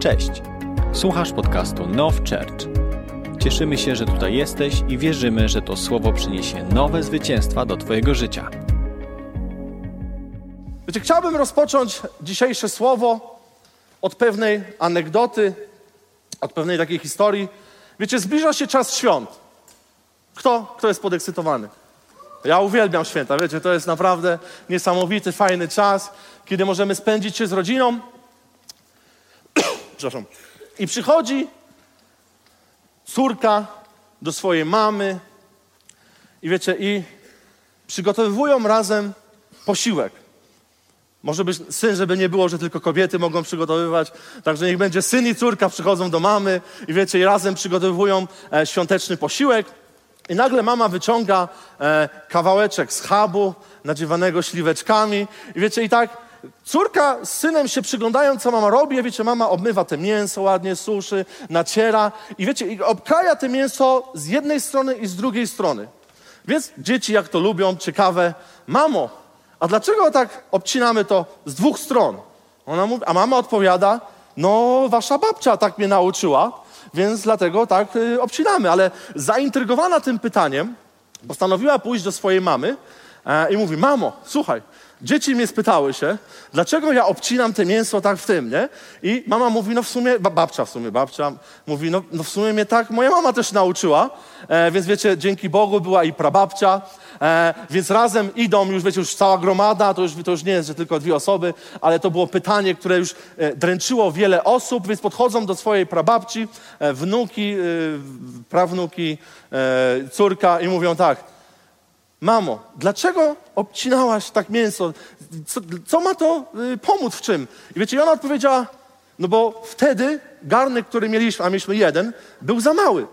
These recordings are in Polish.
Cześć. Słuchasz podcastu Now Church. Cieszymy się, że tutaj jesteś i wierzymy, że to słowo przyniesie nowe zwycięstwa do Twojego życia. Wiecie, chciałbym rozpocząć dzisiejsze słowo od pewnej anegdoty, od pewnej takiej historii. Wiecie, zbliża się czas świąt. Kto, kto jest podekscytowany? Ja uwielbiam święta, wiecie, to jest naprawdę niesamowity, fajny czas, kiedy możemy spędzić się z rodziną. Przepraszam. I przychodzi córka do swojej mamy i wiecie, i przygotowują razem posiłek. Może być syn, żeby nie było, że tylko kobiety mogą przygotowywać. Także niech będzie syn i córka przychodzą do mamy i wiecie, i razem przygotowują e, świąteczny posiłek. I nagle mama wyciąga e, kawałeczek schabu nadziewanego śliweczkami. I wiecie, i tak córka z synem się przyglądają, co mama robi. Wiecie, mama obmywa te mięso ładnie, suszy, naciera. I wiecie, i obkraja te mięso z jednej strony i z drugiej strony. Więc dzieci, jak to lubią, ciekawe, mamo, a dlaczego tak obcinamy to z dwóch stron? Ona mówi, a mama odpowiada, no wasza babcia tak mnie nauczyła, więc dlatego tak y, obcinamy. Ale zaintrygowana tym pytaniem, postanowiła pójść do swojej mamy e, i mówi, mamo, słuchaj, dzieci mnie spytały się, dlaczego ja obcinam te mięso tak w tym, nie? I mama mówi, no w sumie, ba- babcia w sumie, babcia mówi, no, no w sumie mnie tak moja mama też nauczyła, e, więc wiecie, dzięki Bogu była i prababcia, e, więc razem idą już, wiecie, już cała gromada, to już, to już nie jest, że tylko dwie osoby, ale to było pytanie, które już e, dręczyło wiele osób, więc podchodzą do swojej prababci, e, wnuki, e, prawnuki, e, córka i mówią tak, Mamo, dlaczego obcinałaś tak mięso? Co, co ma to y, pomóc w czym? I wiecie, ona odpowiedziała, no bo wtedy garnek, który mieliśmy, a mieliśmy jeden, był za mały.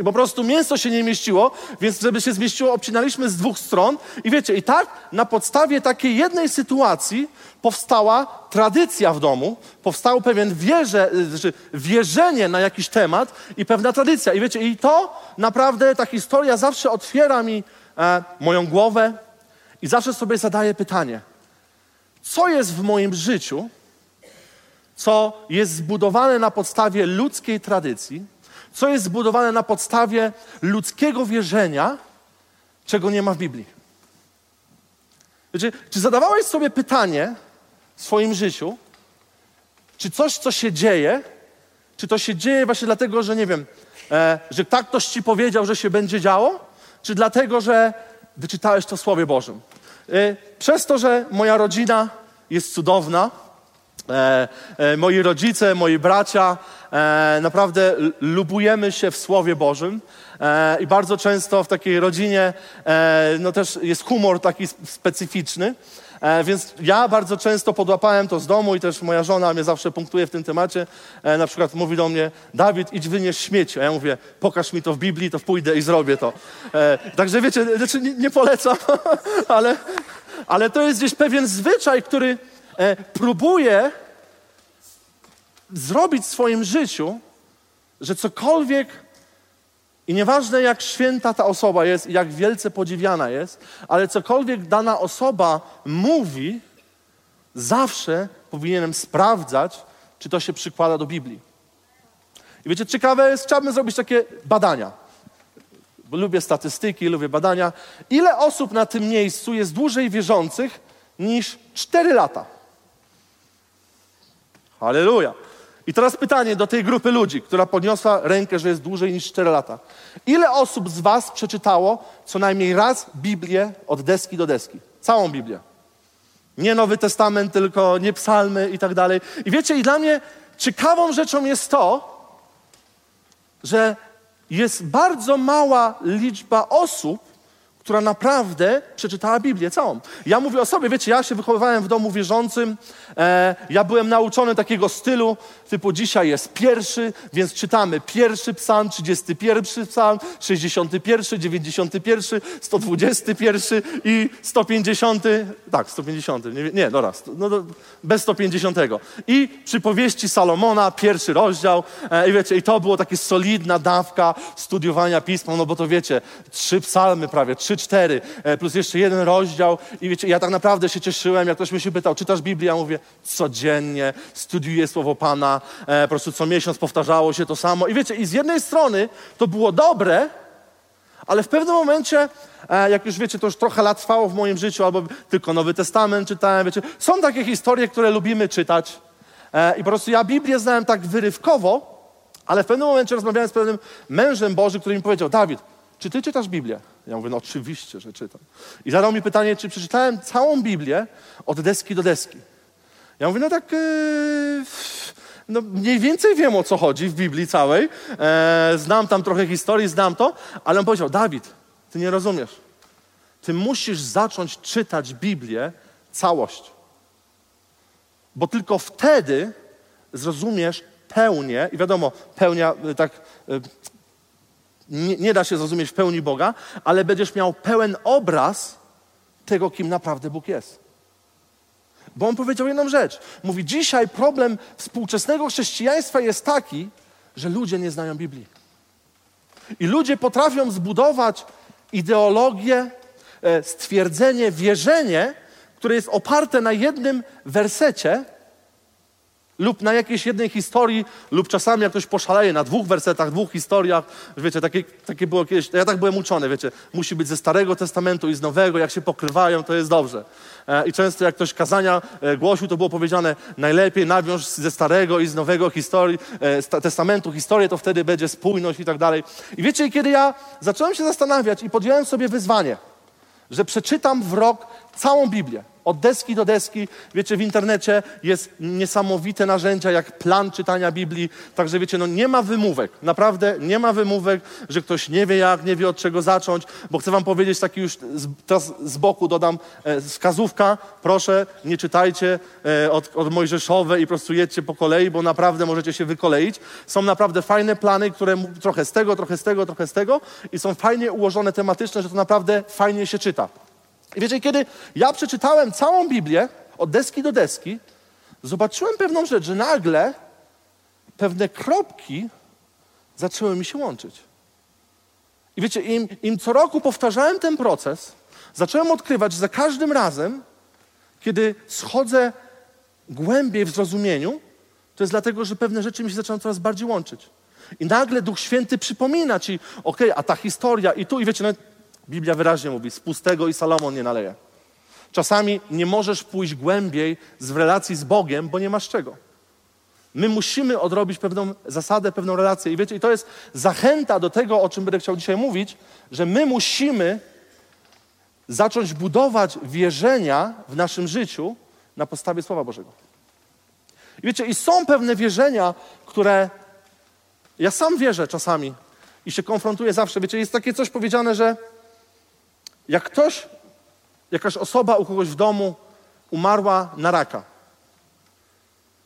I po prostu mięso się nie mieściło, więc żeby się zmieściło, obcinaliśmy z dwóch stron. I wiecie, i tak na podstawie takiej jednej sytuacji powstała tradycja w domu, powstał pewien wierze, y, znaczy wierzenie na jakiś temat i pewna tradycja. I wiecie, i to naprawdę ta historia zawsze otwiera mi e, moją głowę i zawsze sobie zadaję pytanie, co jest w moim życiu, co jest zbudowane na podstawie ludzkiej tradycji, co jest zbudowane na podstawie ludzkiego wierzenia, czego nie ma w Biblii. Wiecie, czy zadawałeś sobie pytanie w swoim życiu, czy coś, co się dzieje, czy to się dzieje właśnie dlatego, że nie wiem, e, że tak ktoś ci powiedział, że się będzie działo, czy dlatego, że wyczytałeś to w Słowie Bożym? E, przez to, że moja rodzina jest cudowna, e, e, moi rodzice, moi bracia, e, naprawdę lubujemy się w Słowie Bożym i bardzo często w takiej rodzinie no też jest humor taki sp- specyficzny. E, więc ja bardzo często podłapałem to z domu i też moja żona mnie zawsze punktuje w tym temacie. E, na przykład mówi do mnie, Dawid, idź wynieś śmieci. A ja mówię, pokaż mi to w Biblii, to pójdę i zrobię to. E, także wiecie, znaczy nie, nie polecam, ale, ale to jest gdzieś pewien zwyczaj, który e, próbuje zrobić w swoim życiu, że cokolwiek i nieważne jak święta ta osoba jest i jak wielce podziwiana jest, ale cokolwiek dana osoba mówi, zawsze powinienem sprawdzać, czy to się przykłada do Biblii. I wiecie, ciekawe jest, chciałbym zrobić takie badania. Bo lubię statystyki, lubię badania. Ile osób na tym miejscu jest dłużej wierzących niż 4 lata? Halleluja. I teraz pytanie do tej grupy ludzi, która podniosła rękę, że jest dłużej niż 4 lata. Ile osób z Was przeczytało co najmniej raz Biblię od deski do deski? Całą Biblię. Nie Nowy Testament, tylko nie psalmy i tak dalej. I wiecie, i dla mnie ciekawą rzeczą jest to, że jest bardzo mała liczba osób, która naprawdę przeczytała Biblię całą. Ja mówię o sobie, wiecie, ja się wychowywałem w domu wierzącym, e, ja byłem nauczony takiego stylu, typu dzisiaj jest pierwszy, więc czytamy pierwszy psalm, 31 psalm, 61, 91, 121 i 150, tak, 150, nie, nie dobra, no, do- bez 150. I przypowieści Salomona, pierwszy rozdział, e, i wiecie, i to było takie solidna dawka studiowania Pisma, no bo to wiecie, trzy psalmy prawie, trzy, 24 e, plus jeszcze jeden rozdział. I wiecie, ja tak naprawdę się cieszyłem, jak ktoś mnie się pytał, czytasz Biblię? Ja mówię, codziennie studiuję Słowo Pana, e, po prostu co miesiąc powtarzało się to samo. I wiecie, i z jednej strony to było dobre, ale w pewnym momencie, e, jak już wiecie, to już trochę lat trwało w moim życiu, albo tylko Nowy Testament czytałem, wiecie, są takie historie, które lubimy czytać. I po prostu ja Biblię znałem tak wyrywkowo, ale w pewnym momencie rozmawiałem z pewnym mężem Boży, który mi powiedział, Dawid, czy ty czytasz Biblię? Ja mówię, no oczywiście, że czytam. I zadał mi pytanie, czy przeczytałem całą Biblię od deski do deski. Ja mówię, no tak, yy, no mniej więcej wiem o co chodzi w Biblii całej. E, znam tam trochę historii, znam to, ale on powiedział, Dawid, ty nie rozumiesz. Ty musisz zacząć czytać Biblię całość. Bo tylko wtedy zrozumiesz pełnię, i wiadomo, pełnia y, tak y, nie, nie da się zrozumieć w pełni Boga, ale będziesz miał pełen obraz tego, kim naprawdę Bóg jest. Bo on powiedział jedną rzecz. Mówi, dzisiaj problem współczesnego chrześcijaństwa jest taki, że ludzie nie znają Biblii. I ludzie potrafią zbudować ideologię, e, stwierdzenie, wierzenie, które jest oparte na jednym wersecie, lub na jakiejś jednej historii, lub czasami jak ktoś poszaleje na dwóch wersetach, dwóch historiach. Wiecie, takie, takie było kiedyś, ja tak byłem uczony, wiecie, musi być ze Starego Testamentu i z Nowego, jak się pokrywają, to jest dobrze. E, I często jak ktoś kazania e, głosił, to było powiedziane, najlepiej nawiąż ze Starego i z Nowego historii, e, Testamentu historię, to wtedy będzie spójność i tak dalej. I wiecie, kiedy ja zacząłem się zastanawiać i podjąłem sobie wyzwanie, że przeczytam w rok całą Biblię, od deski do deski, wiecie, w internecie jest niesamowite narzędzia, jak plan czytania Biblii. Także wiecie, no nie ma wymówek. Naprawdę nie ma wymówek, że ktoś nie wie jak, nie wie od czego zacząć. Bo chcę wam powiedzieć taki już, z, teraz z boku dodam e, wskazówka. Proszę, nie czytajcie e, od, od Mojżeszowe i po prostu jedźcie po kolei, bo naprawdę możecie się wykoleić. Są naprawdę fajne plany, które trochę z tego, trochę z tego, trochę z tego i są fajnie ułożone tematyczne, że to naprawdę fajnie się czyta. I wiecie, kiedy ja przeczytałem całą Biblię od deski do deski, zobaczyłem pewną rzecz, że nagle pewne kropki zaczęły mi się łączyć. I wiecie, im, im co roku powtarzałem ten proces, zacząłem odkrywać, że za każdym razem, kiedy schodzę głębiej w zrozumieniu, to jest dlatego, że pewne rzeczy mi się zaczynają coraz bardziej łączyć. I nagle Duch Święty przypomina ci, okej, okay, a ta historia i tu, i wiecie, no, Biblia wyraźnie mówi, z pustego i Salomon nie naleje. Czasami nie możesz pójść głębiej w relacji z Bogiem, bo nie masz czego. My musimy odrobić pewną zasadę, pewną relację. I wiecie, i to jest zachęta do tego, o czym będę chciał dzisiaj mówić, że my musimy zacząć budować wierzenia w naszym życiu na podstawie Słowa Bożego. I wiecie, i są pewne wierzenia, które ja sam wierzę czasami i się konfrontuję zawsze. Wiecie, jest takie coś powiedziane, że jak ktoś, jakaś osoba u kogoś w domu umarła na raka,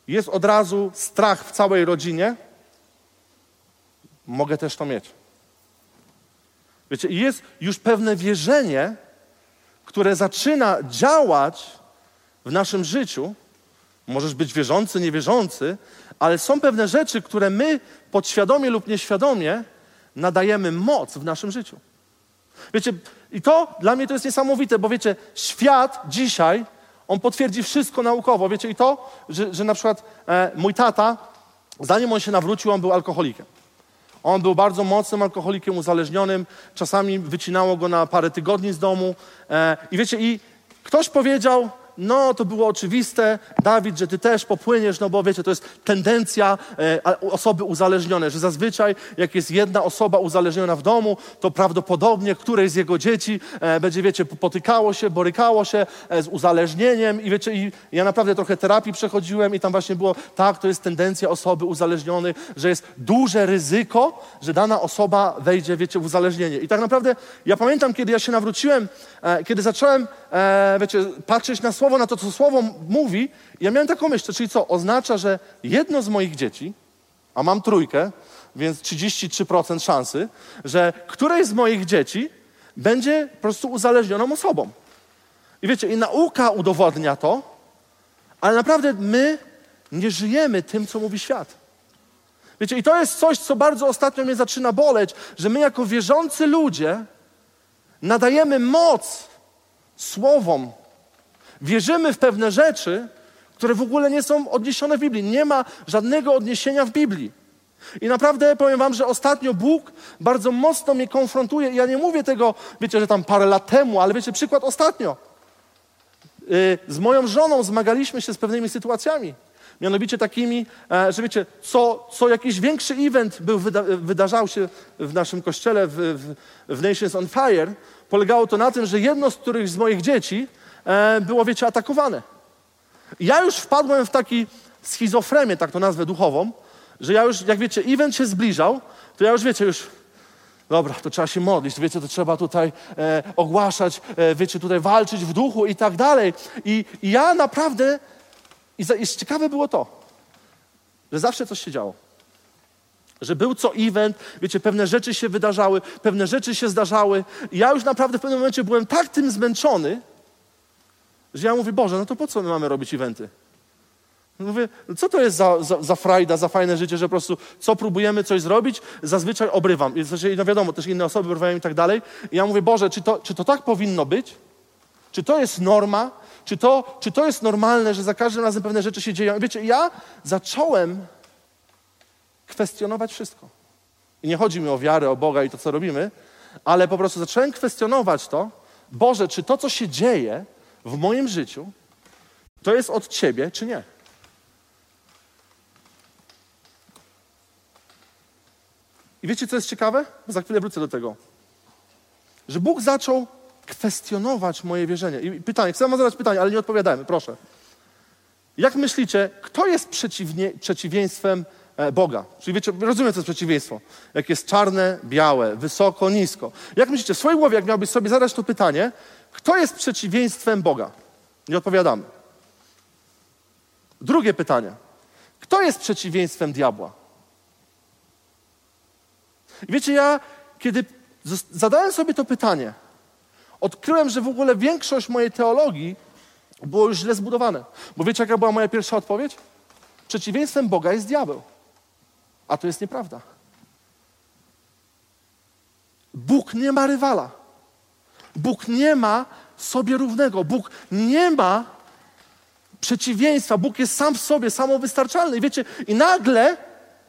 jest od razu strach w całej rodzinie, mogę też to mieć. Wiecie, jest już pewne wierzenie, które zaczyna działać w naszym życiu. Możesz być wierzący, niewierzący, ale są pewne rzeczy, które my podświadomie lub nieświadomie nadajemy moc w naszym życiu. Wiecie, i to dla mnie to jest niesamowite, bo wiecie, świat dzisiaj, on potwierdzi wszystko naukowo. Wiecie, i to, że, że na przykład e, mój tata, zanim on się nawrócił, on był alkoholikiem. On był bardzo mocnym alkoholikiem, uzależnionym. Czasami wycinało go na parę tygodni z domu. E, I wiecie, i ktoś powiedział, no to było oczywiste, Dawid, że ty też popłyniesz, no bo wiecie, to jest tendencja e, osoby uzależnione, że zazwyczaj jak jest jedna osoba uzależniona w domu, to prawdopodobnie któreś z jego dzieci e, będzie, wiecie, potykało się, borykało się e, z uzależnieniem i wiecie, i ja naprawdę trochę terapii przechodziłem i tam właśnie było, tak, to jest tendencja osoby uzależnionej, że jest duże ryzyko, że dana osoba wejdzie, wiecie, w uzależnienie. I tak naprawdę ja pamiętam, kiedy ja się nawróciłem, e, kiedy zacząłem, e, wiecie, patrzeć na słowo, słowo na to, co słowo mówi, ja miałem taką myśl, czyli co? Oznacza, że jedno z moich dzieci, a mam trójkę, więc 33% szansy, że któreś z moich dzieci będzie po prostu uzależnioną osobą. I wiecie, i nauka udowodnia to, ale naprawdę my nie żyjemy tym, co mówi świat. Wiecie, i to jest coś, co bardzo ostatnio mnie zaczyna boleć, że my jako wierzący ludzie Nadajemy moc słowom. Wierzymy w pewne rzeczy, które w ogóle nie są odniesione w Biblii. Nie ma żadnego odniesienia w Biblii. I naprawdę powiem wam, że ostatnio Bóg bardzo mocno mnie konfrontuje. I ja nie mówię tego, wiecie, że tam parę lat temu, ale wiecie, przykład ostatnio. Yy, z moją żoną zmagaliśmy się z pewnymi sytuacjami. Mianowicie takimi, e, że wiecie, co, co jakiś większy event był, wyda, wydarzał się w naszym kościele, w, w, w Nations on Fire, polegało to na tym, że jedno z których z moich dzieci było, wiecie, atakowane. Ja już wpadłem w taki schizofrenię, tak to nazwę duchową, że ja już, jak wiecie, event się zbliżał, to ja już, wiecie, już dobra, to trzeba się modlić, wiecie, to trzeba tutaj e, ogłaszać, e, wiecie, tutaj walczyć w duchu i tak dalej. I, i ja naprawdę, i, za, i ciekawe było to, że zawsze coś się działo. Że był co event, wiecie, pewne rzeczy się wydarzały, pewne rzeczy się zdarzały. I ja już naprawdę w pewnym momencie byłem tak tym zmęczony, że ja mówię, Boże, no to po co my mamy robić eventy? Mówię, co to jest za, za, za frajda, za fajne życie, że po prostu co próbujemy coś zrobić, zazwyczaj obrywam. I, znaczy, no wiadomo, też inne osoby obrywają i tak dalej. I ja mówię, Boże, czy to, czy to tak powinno być? Czy to jest norma? Czy to, czy to jest normalne, że za każdym razem pewne rzeczy się dzieją? I wiecie, ja zacząłem kwestionować wszystko. I nie chodzi mi o wiarę, o Boga i to, co robimy, ale po prostu zacząłem kwestionować to, Boże, czy to, co się dzieje w moim życiu, to jest od Ciebie, czy nie? I wiecie, co jest ciekawe? Za chwilę wrócę do tego. Że Bóg zaczął kwestionować moje wierzenie. I pytanie, chcę wam zadać pytanie, ale nie odpowiadajmy, proszę. Jak myślicie, kto jest przeciwieństwem e, Boga? Czyli wiecie, rozumiem, co jest przeciwieństwo. Jak jest czarne, białe, wysoko, nisko. Jak myślicie, w swojej głowie, jak miałbyś sobie zadać to pytanie, kto jest przeciwieństwem Boga? Nie odpowiadamy. Drugie pytanie. Kto jest przeciwieństwem diabła? I wiecie, ja kiedy zadałem sobie to pytanie, odkryłem, że w ogóle większość mojej teologii było już źle zbudowane. Bo wiecie, jaka była moja pierwsza odpowiedź? Przeciwieństwem Boga jest diabeł. A to jest nieprawda. Bóg nie ma rywala. Bóg nie ma sobie równego. Bóg nie ma przeciwieństwa. Bóg jest sam w sobie, samowystarczalny. I wiecie, i nagle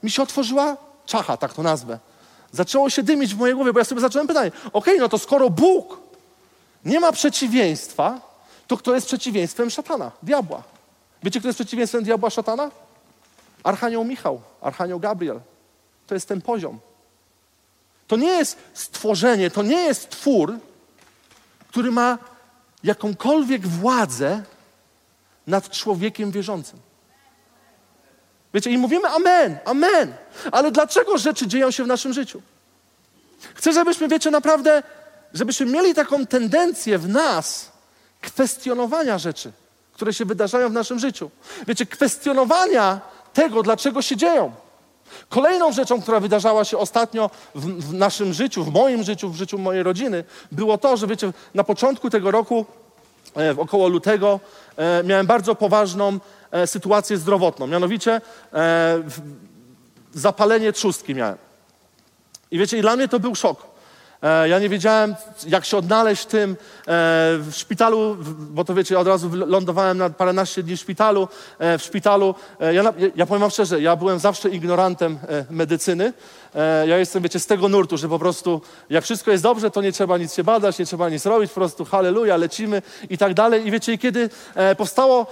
mi się otworzyła czacha, tak to nazwę. Zaczęło się dymić w mojej głowie, bo ja sobie zacząłem pytanie, okay, no to skoro Bóg nie ma przeciwieństwa, to kto jest przeciwieństwem szatana, diabła? Wiecie, kto jest przeciwieństwem diabła, szatana? Archanioł Michał, Archanioł Gabriel. To jest ten poziom. To nie jest stworzenie, to nie jest twór, który ma jakąkolwiek władzę nad człowiekiem wierzącym. Wiecie, i mówimy amen, amen. Ale dlaczego rzeczy dzieją się w naszym życiu? Chcę, żebyśmy, wiecie, naprawdę, żebyśmy mieli taką tendencję w nas kwestionowania rzeczy, które się wydarzają w naszym życiu. Wiecie, kwestionowania tego, dlaczego się dzieją. Kolejną rzeczą, która wydarzała się ostatnio w, w, naszym życiu, w moim życiu, w życiu mojej rodziny, było to, że wiecie, na początku tego roku, e, około lutego, e, miałem bardzo poważną e, sytuację zdrowotną. Mianowicie e, zapalenie trzustki miałem. I wiecie, i dla mnie to był szok. E, ja nie wiedziałem, jak się odnaleźć w tym. E, w szpitalu, bo to wiecie, od razu lądowałem na paręnaście dni w szpitalu. E, w szpitalu, ja, ja powiem wam szczerze, ja byłem zawsze ignorantem medycyny. Ja jestem, wiecie, z tego nurtu, że po prostu jak wszystko jest dobrze, to nie trzeba nic się badać, nie trzeba nic robić, po prostu halleluja, lecimy i tak dalej. I wiecie, kiedy powstało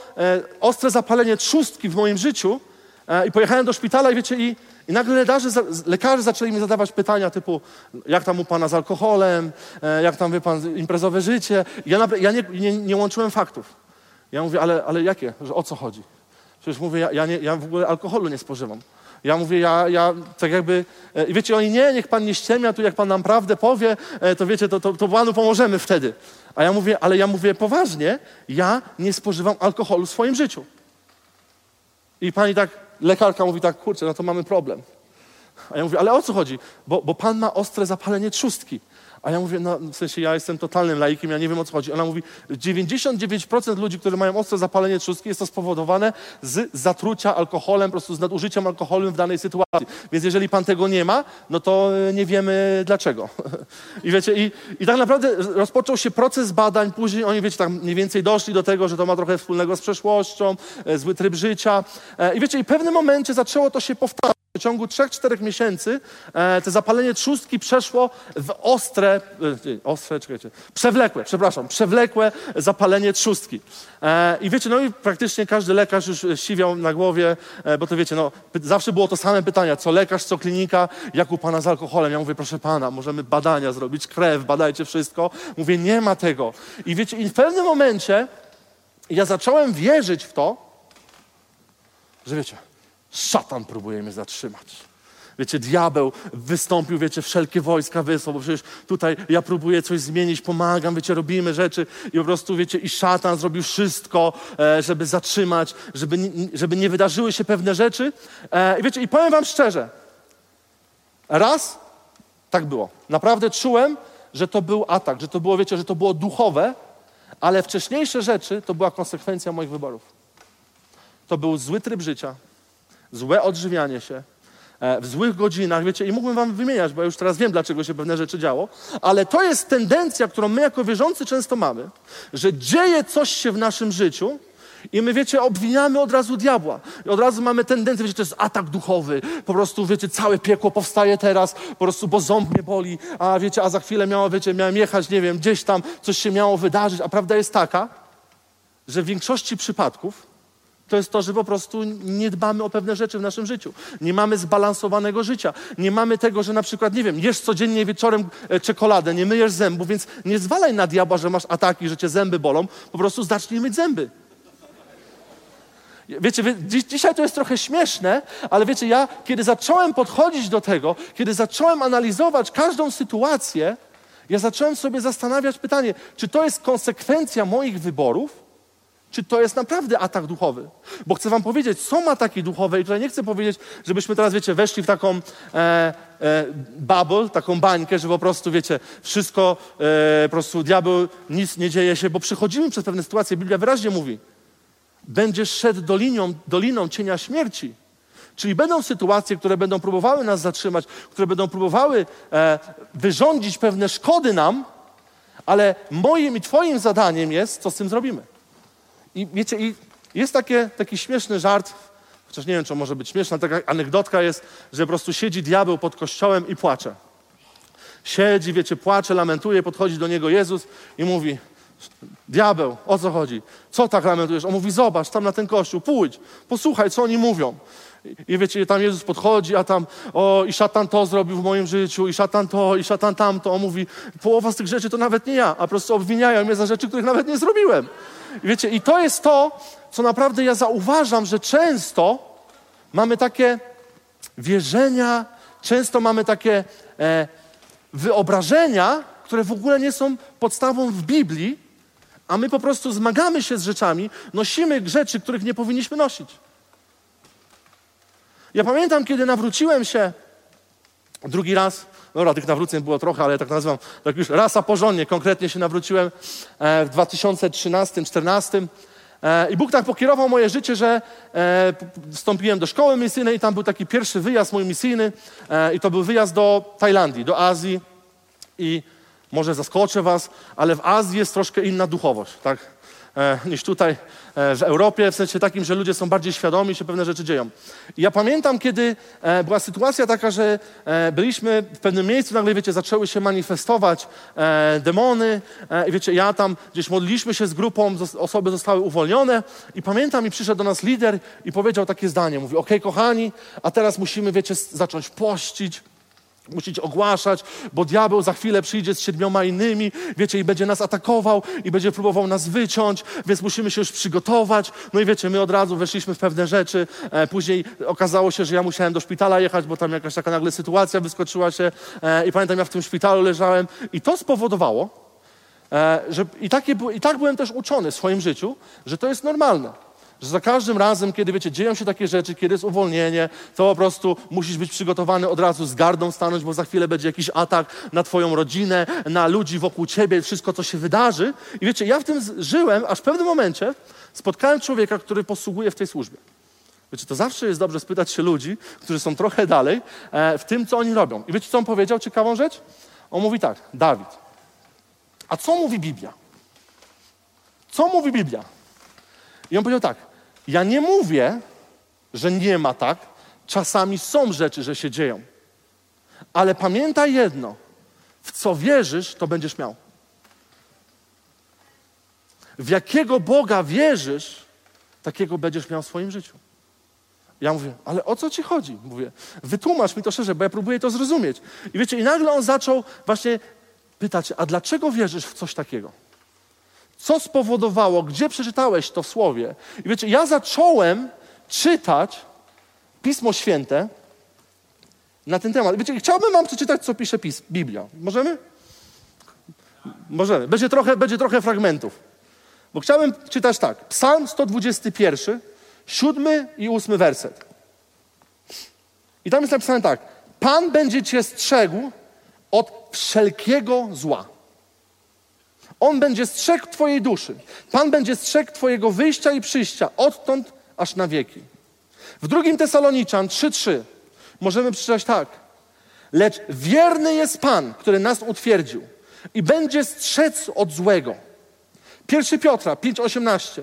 ostre zapalenie trzustki w moim życiu i pojechałem do szpitala i wiecie, i i nagle lekarze, lekarze zaczęli mi zadawać pytania typu, jak tam u pana z alkoholem, e, jak tam wie pan imprezowe życie. Ja, ja nie, nie, nie, łączyłem faktów. Ja mówię, ale, ale jakie? Że o co chodzi? Przecież mówię, ja, ja, nie, ja w ogóle alkoholu nie spożywam. Ja mówię, ja, ja tak jakby, e, i wiecie, oni nie, niech pan nie ściemia, tu jak pan nam prawdę powie, e, to wiecie, to, to, to panu pomożemy wtedy. A ja mówię, ale ja mówię poważnie, ja nie spożywam alkoholu w swoim życiu. I pani tak, lekarka mówi tak, kurczę, no to mamy problem. A ja mówię, ale o co chodzi? Bo, bo pan ma ostre zapalenie trzustki. A ja mówię, no w sensie ja jestem totalnym laikiem, ja nie wiem o co chodzi. Ona mówi, 99% ludzi, którzy mają ostre zapalenie trzustki, jest to spowodowane z zatrucia alkoholem, po prostu z nadużyciem alkoholem w danej sytuacji. Więc jeżeli pan tego nie ma, no to e, nie wiemy dlaczego. I wiecie, i, i tak naprawdę rozpoczął się proces badań, później oni, wiecie, tak mniej więcej doszli do tego, że to ma trochę wspólnego z przeszłością, e, zły tryb życia. E, I wiecie, i w pewnym momencie zaczęło to się powtarzać. W ciągu 3-4 miesięcy e, to zapalenie trzustki przeszło w ostre, e, ostre, czekajcie, przewlekłe, przepraszam, przewlekłe zapalenie trzustki. E, I wiecie, no i praktycznie każdy lekarz już siwiał na głowie, e, bo to wiecie, no zawsze było to same pytania, co lekarz, co klinika, jak u pana z alkoholem. Ja mówię, proszę pana, możemy badania zrobić, krew, badajcie wszystko. Mówię, nie ma tego. I wiecie, i w pewnym momencie ja zacząłem wierzyć w to, że wiecie, Szatan próbuje mnie zatrzymać. Wiecie, diabeł wystąpił, wiecie, wszelkie wojska wysłał, bo przecież tutaj ja próbuję coś zmienić, pomagam, wiecie, robimy rzeczy i po prostu, wiecie, i szatan zrobił wszystko, e, żeby zatrzymać, żeby, żeby nie wydarzyły się pewne rzeczy. E, I wiecie, i powiem wam szczerze, raz tak było. Naprawdę czułem, że to był atak, że to było, wiecie, że to było duchowe, ale wcześniejsze rzeczy to była konsekwencja moich wyborów. To był zły tryb życia, złe odżywianie się, e, w złych godzinach, wiecie, i mógłbym wam wymieniać, bo już teraz wiem, dlaczego się pewne rzeczy działo, ale to jest tendencja, którą my jako wierzący często mamy, że dzieje coś się w naszym życiu i my, wiecie, obwiniamy od razu diabła. I od razu mamy tendencję, wiecie, to jest atak duchowy. Po prostu, wiecie, całe piekło powstaje teraz, po prostu, bo ząb mnie boli, a wiecie, a za chwilę miało, wiecie, miałem jechać, nie wiem, gdzieś tam, coś się miało wydarzyć, a prawda jest taka, że w większości przypadków to jest to, że po prostu nie dbamy o pewne rzeczy w naszym życiu. Nie mamy zbalansowanego życia. Nie mamy tego, że na przykład, nie wiem, jesz codziennie wieczorem e, czekoladę, nie myjesz zębów, więc nie zwalaj na diabła, że masz ataki, że cię zęby bolą. Po prostu zacznij myć zęby. Wiecie, wie, dzisiaj to jest trochę śmieszne, ale wiecie, ja kiedy zacząłem podchodzić do tego, kiedy zacząłem analizować każdą sytuację, ja zacząłem sobie zastanawiać pytanie, czy to jest konsekwencja moich wyborów, czy to jest naprawdę atak duchowy. Bo chcę wam powiedzieć, są ataki duchowe i tutaj nie chcę powiedzieć, żebyśmy teraz, wiecie, weszli w taką e, e, bubble, taką bańkę, że po prostu, wiecie, wszystko, e, po prostu diabeł, nic nie dzieje się, bo przychodzimy przez pewne sytuacje. Biblia wyraźnie mówi, będziesz szedł doliną, doliną cienia śmierci. Czyli będą sytuacje, które będą próbowały nas zatrzymać, które będą próbowały e, wyrządzić pewne szkody nam, ale moim i Twoim zadaniem jest, co z tym zrobimy. I wiecie, i jest takie, taki śmieszny żart, chociaż nie wiem, czy może być śmieszna, taka anegdotka jest, że po prostu siedzi diabeł pod kościołem i płacze. Siedzi, wiecie, płacze, lamentuje, podchodzi do niego Jezus i mówi, diabeł, o co chodzi? Co tak lamentujesz? On mówi, zobacz, tam na ten kościół, pójdź, posłuchaj, co oni mówią. I wiecie, tam Jezus podchodzi, a tam, o, i szatan to zrobił w moim życiu, i szatan to, i szatan tamto. On mówi, połowa z tych rzeczy to nawet nie ja, a po prostu obwiniają mnie za rzeczy, których nawet nie zrobiłem. Wiecie, i to jest to, co naprawdę ja zauważam, że często mamy takie wierzenia, często mamy takie e, wyobrażenia, które w ogóle nie są podstawą w Biblii, a my po prostu zmagamy się z rzeczami, nosimy rzeczy, których nie powinniśmy nosić. Ja pamiętam, kiedy nawróciłem się drugi raz, dobra, tych nawróceń było trochę, ale ja tak nazywam, tak już raz a porządnie, konkretnie się nawróciłem e, w 2013-2014 e, i Bóg tak pokierował moje życie, że e, wstąpiłem do szkoły misyjnej i tam był taki pierwszy wyjazd mój misyjny i to był wyjazd do Tajlandii, do Azji. I może zaskoczę was, ale w Azji jest troszkę inna duchowość, tak? E, niż tutaj e, w Europie, w sensie takim, że ludzie są bardziej świadomi, się pewne rzeczy dzieją. I ja pamiętam, kiedy e, była sytuacja taka, że byliśmy w pewnym miejscu, nagle, wiecie, zaczęły się manifestować demony i wiecie, ja tam gdzieś modliliśmy się z grupą, osoby zostały uwolnione i pamiętam, i przyszedł do nas lider i powiedział takie zdanie, mówi, okej, okay, kochani, a teraz musimy, wiecie, zacząć pościć, Musicie ogłaszać, bo diabeł za chwilę przyjdzie z siedmioma innymi, wiecie, i będzie nas atakował i będzie próbował nas wyciąć, więc musimy się już przygotować. No i wiecie, my od razu weszliśmy w pewne rzeczy. E, później okazało się, że ja musiałem do szpitala jechać, bo tam jakaś taka nagle sytuacja wyskoczyła się. E, I pamiętam, ja w tym szpitalu leżałem i to spowodowało, e, że i, takie, i tak byłem też uczony w swoim życiu, że to jest normalne Że za każdym razem, kiedy wiecie, dzieją się takie rzeczy, kiedy jest uwolnienie, to po prostu musisz być przygotowany od razu z gardą stanąć, bo za chwilę będzie jakiś atak na twoją rodzinę, na ludzi wokół ciebie, wszystko, co się wydarzy. I wiecie, ja w tym żyłem, aż w pewnym momencie spotkałem człowieka, który posługuje w tej służbie. Wiecie, to zawsze jest dobrze spytać się ludzi, którzy są trochę dalej e, w tym, co oni robią. I wiecie, co on powiedział? Ciekawą rzecz? On mówi tak, Dawid, a co mówi Biblia? Co mówi Biblia? I on powiedział tak, ja nie mówię, że nie ma tak, czasami są rzeczy, że się dzieją. Ale pamiętaj jedno, w co wierzysz, to będziesz miał. W jakiego Boga wierzysz, takiego będziesz miał w swoim życiu. Ja mówię, ale o co ci chodzi? Mówię, wytłumacz mi to szczerze, bo ja próbuję to zrozumieć. I wiecie, i nagle on zaczął właśnie pytać, a dlaczego wierzysz w coś takiego? Co spowodowało, gdzie przeczytałeś to w słowie? I wiecie, ja zacząłem czytać Pismo Święte na ten temat. Wiecie, chciałbym wam przeczytać, co pisze Pis Biblia. Możemy? Możemy. Będzie trochę, będzie trochę fragmentów. Bo chciałbym czytać tak. Psalm 121, siódmy i ósmy werset. I tam jest napisane tak. Pan będzie cię strzegł od wszelkiego zła. On będzie strzegł Twojej duszy. Pan będzie strzegł Twojego wyjścia i przyjścia odtąd aż na wieki. W drugim Tesaloniczan 3:3 możemy przeczytać tak. Lecz wierny jest Pan, który nas utwierdził i będzie strzec od złego. 1 Piotra 5:18.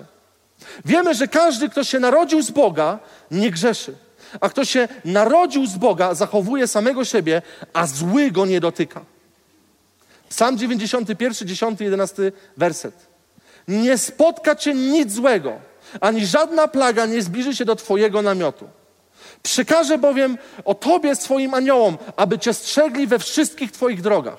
Wiemy, że każdy, kto się narodził z Boga, nie grzeszy. A kto się narodził z Boga, zachowuje samego siebie, a zły go nie dotyka. Psalm 91, 10, 11 werset. Nie spotka cię nic złego, ani żadna plaga nie zbliży się do twojego namiotu. Przykażę bowiem o tobie swoim aniołom, aby cię strzegli we wszystkich twoich drogach.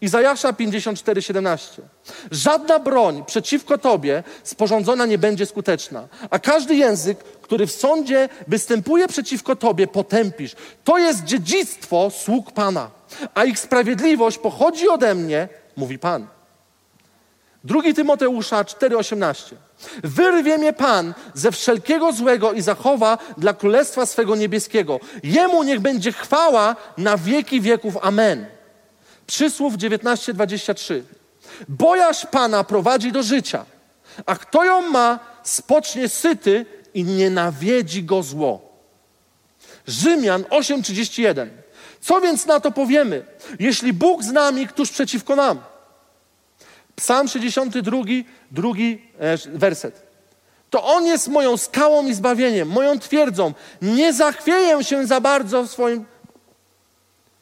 Izajasza 54, 17. Żadna broń przeciwko tobie sporządzona nie będzie skuteczna, a każdy język, który w sądzie występuje przeciwko tobie, potępisz. To jest dziedzictwo sług Pana a ich sprawiedliwość pochodzi ode mnie, mówi Pan. Drugi Tymoteusza 4:18. Wyrwie mnie Pan ze wszelkiego złego i zachowa dla królestwa swego niebieskiego. Jemu niech będzie chwała na wieki wieków. Amen. Przysłów 19:23. Bojaź Pana prowadzi do życia, a kto ją ma, spocznie syty i nie nawiedzi go zło. Rzymian 8:31. Co więc na to powiemy? Jeśli Bóg z nami, któż przeciwko nam? Psalm 62, drugi e, werset. To On jest moją skałą i zbawieniem, moją twierdzą. Nie zachwieję się za bardzo w swoim.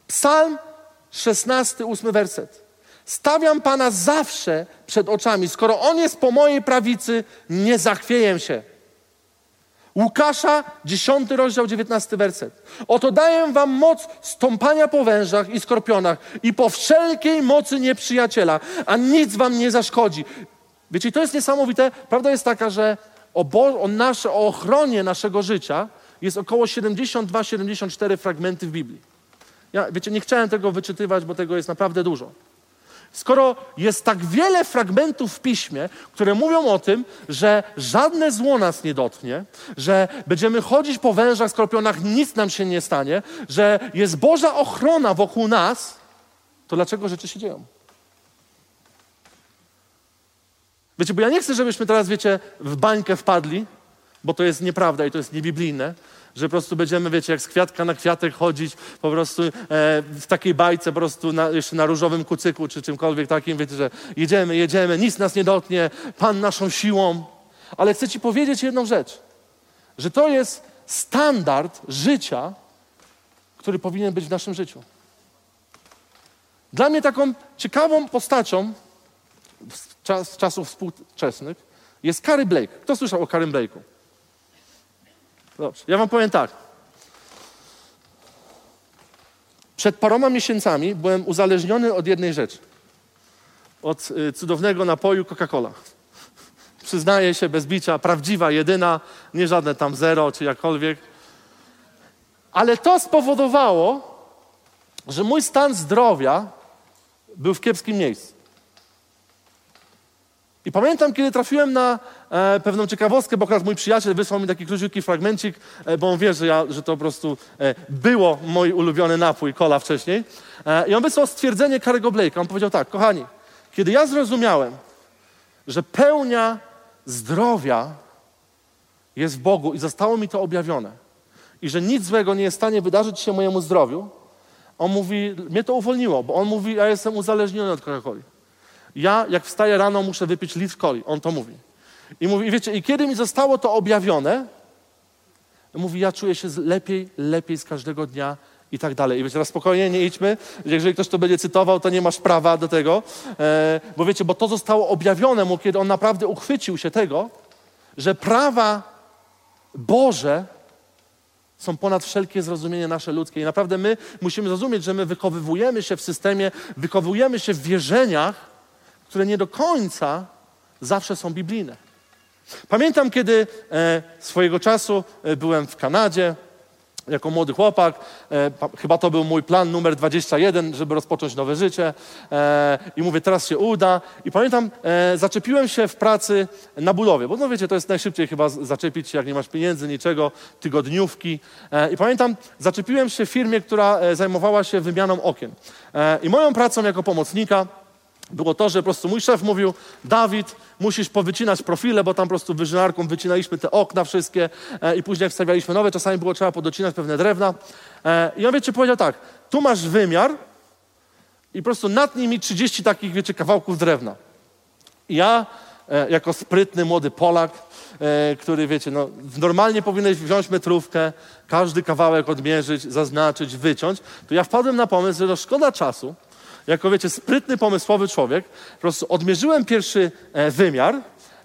Psalm 16, ósmy werset. Stawiam Pana zawsze przed oczami. Skoro On jest po mojej prawicy, nie zachwieję się. Łukasza, 10 rozdział, 19 werset. Oto daję wam moc stąpania po wężach i skorpionach i po wszelkiej mocy nieprzyjaciela, a nic wam nie zaszkodzi. Wiecie, to jest niesamowite. Prawda jest taka, że o, Bo o, nasze, o ochronie naszego życia jest około 72-74 fragmenty w Biblii. Ja, wiecie, nie chciałem tego wyczytywać, bo tego jest naprawdę dużo. Skoro jest tak wiele fragmentów w piśmie, które mówią o tym, że żadne zło nas nie dotknie, że będziemy chodzić po wężach, skorpionach, nic nam się nie stanie, że jest Boża ochrona wokół nas, to dlaczego rzeczy się dzieją? Wiecie, bo ja nie chcę, żebyśmy teraz, wiecie, w bańkę wpadli, bo to jest nieprawda i to jest niebiblijne, że po prostu będziemy, wiecie, jak z kwiatka na kwiatek chodzić, po prostu e, w takiej bajce, po prostu na, jeszcze na różowym kucyku, czy czymkolwiek takim, wiecie, że jedziemy, jedziemy, nic nas nie dotknie, Pan naszą siłą. Ale chcę Ci powiedzieć jedną rzecz, że to jest standard życia, który powinien być w naszym życiu. Dla mnie taką ciekawą postacią z, czas, czasów współczesnych jest Kary Blake. Kto słyszał o Karym Blake'u? Dobrze, ja wam powiem tak. Przed paroma miesiącami byłem uzależniony od jednej rzeczy. Od y, cudownego napoju Coca-Cola. Przyznaję się bez bicia, prawdziwa, jedyna, nie żadne tam zero czy jakkolwiek. Ale to spowodowało, że mój stan zdrowia był w kiepskim miejscu. I pamiętam, kiedy trafiłem na e, pewną ciekawostkę, bo akurat mój przyjaciel wysłał mi taki króciutki fragmencik, e, bo on wie, że, ja, że to po prostu e, było mój ulubiony napój, kola wcześniej. E, I on wysłał stwierdzenie Karego Blake'a. On powiedział tak, kochani, kiedy ja zrozumiałem, że pełnia zdrowia jest w Bogu i zostało mi to objawione i że nic złego nie jest w stanie wydarzyć się mojemu zdrowiu, on mówi, mnie to uwolniło, bo on mówi, ja jestem uzależniony od Coca-Coli. Ja, jak wstaję rano, muszę wypić litr coli. On to mówi. I mówi, wiecie, i kiedy mi zostało to objawione, mówi, ja czuję się lepiej, lepiej z każdego dnia i tak dalej. I wiecie, teraz spokojnie, nie idźmy. Jeżeli ktoś to będzie cytował, to nie masz prawa do tego. E, bo wiecie, bo to zostało objawione mu, kiedy on naprawdę uchwycił się tego, że prawa Boże są ponad wszelkie zrozumienie nasze ludzkie. I naprawdę my musimy zrozumieć, że my wychowywujemy się w systemie, wychowujemy się w wierzeniach, które nie do końca zawsze są biblijne. Pamiętam, kiedy e, swojego czasu e, byłem w Kanadzie jako młody chłopak. E, chyba to był mój plan numer 21, żeby rozpocząć nowe życie. E, I mówię, teraz się uda. I pamiętam, e, zaczepiłem się w pracy na budowie, bo no wiecie, to jest najszybciej chyba zaczepić się, jak nie masz pieniędzy, niczego, tygodniówki. E, I pamiętam, zaczepiłem się w firmie, która e, zajmowała się wymianą okien. I moją pracą jako pomocnika było to, że po prostu mój szef mówił, Dawid, musisz powycinać profile, bo tam po prostu wyżynarką wycinaliśmy te okna wszystkie e, i później jak wstawialiśmy nowe, czasami było trzeba podocinać pewne drewna. E, I on, wiecie, powiedział tak, tu masz wymiar i po prostu natnij mi 30 takich, wiecie, kawałków drewna. I ja, e, jako sprytny młody Polak, e, który, wiecie, no, normalnie powinieneś wziąć metrówkę, każdy kawałek odmierzyć, zaznaczyć, wyciąć, to ja wpadłem na pomysł, że no szkoda czasu, jako wiecie, sprytny, pomysłowy człowiek, po prostu odmierzyłem pierwszy e, wymiar,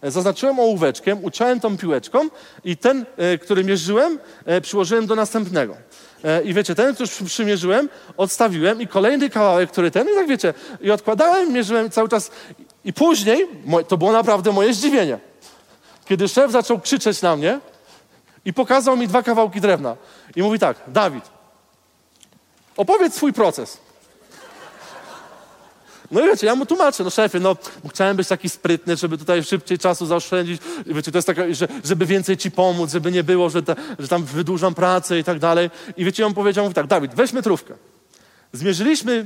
e, zaznaczyłem ołóweczkiem, uciąłem tą piłeczką i ten, e, który mierzyłem, przyłożyłem do następnego. I wiecie, ten, który przymierzyłem, odstawiłem i kolejny kawałek, który ten, i tak wiecie, i odkładałem, mierzyłem cały czas. I później, to było naprawdę moje zdziwienie, kiedy szef zaczął krzyczeć na mnie i pokazał mi dwa kawałki drewna. I mówi tak, Dawid, opowiedz swój proces. No i wiecie, ja mu tłumaczę, no szefie, no chciałem być taki sprytny, żeby tutaj szybciej czasu zaoszczędzić. Wiecie, to jest taka, że, żeby więcej ci pomóc, żeby nie było, że, ta, że tam wydłużam pracę i tak dalej. I wiecie, on powiedział, mówi tak, Dawid, weź metrówkę. Zmierzyliśmy,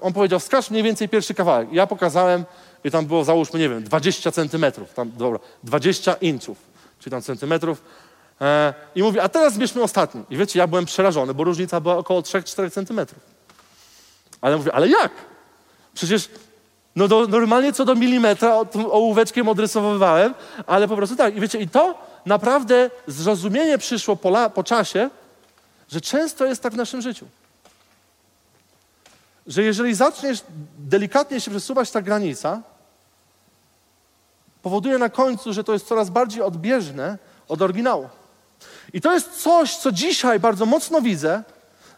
on powiedział, wskaż mniej więcej pierwszy kawałek. Ja pokazałem i tam było, załóżmy, nie wiem, 20 centymetrów, tam, dobra, 20 inczów, czyli tam centymetrów. E, I mówi, a teraz zmierzmy ostatni. I wiecie, ja byłem przerażony, bo różnica była około 3-4 centymetrów. Ale mówię, ale jak? Przecież no do, normalnie co do milimetra ołóweczkiem odrysowywałem, ale po prostu tak. I wiecie, i to naprawdę zrozumienie przyszło po, la, po czasie, że często jest tak w naszym życiu. Że jeżeli zaczniesz delikatnie się przesuwać ta granica, powoduje na końcu, że to jest coraz bardziej odbieżne od oryginału. I to jest coś, co dzisiaj bardzo mocno widzę,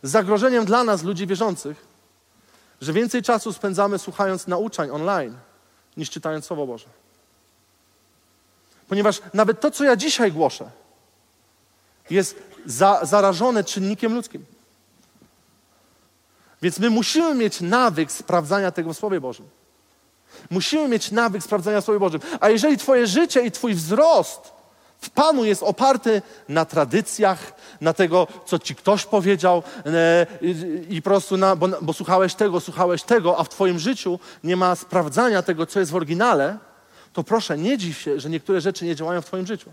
zagrożeniem dla nas, ludzi wierzących, że więcej czasu spędzamy słuchając nauczań online niż czytając Słowo Boże. Ponieważ nawet to, co ja dzisiaj głoszę, jest za, zarażone czynnikiem ludzkim. Więc my musimy mieć nawyk sprawdzania tego w Słowie Bożym. Musimy mieć nawyk sprawdzania Słowie Bożym. A jeżeli Twoje życie i Twój wzrost w Panu jest oparty na tradycjach, na tego, co ci ktoś powiedział e, i po prostu, na, bo, bo słuchałeś tego, słuchałeś tego, a w twoim życiu nie ma sprawdzania tego, co jest w oryginale, to proszę, nie dziw się, że niektóre rzeczy nie działają w twoim życiu.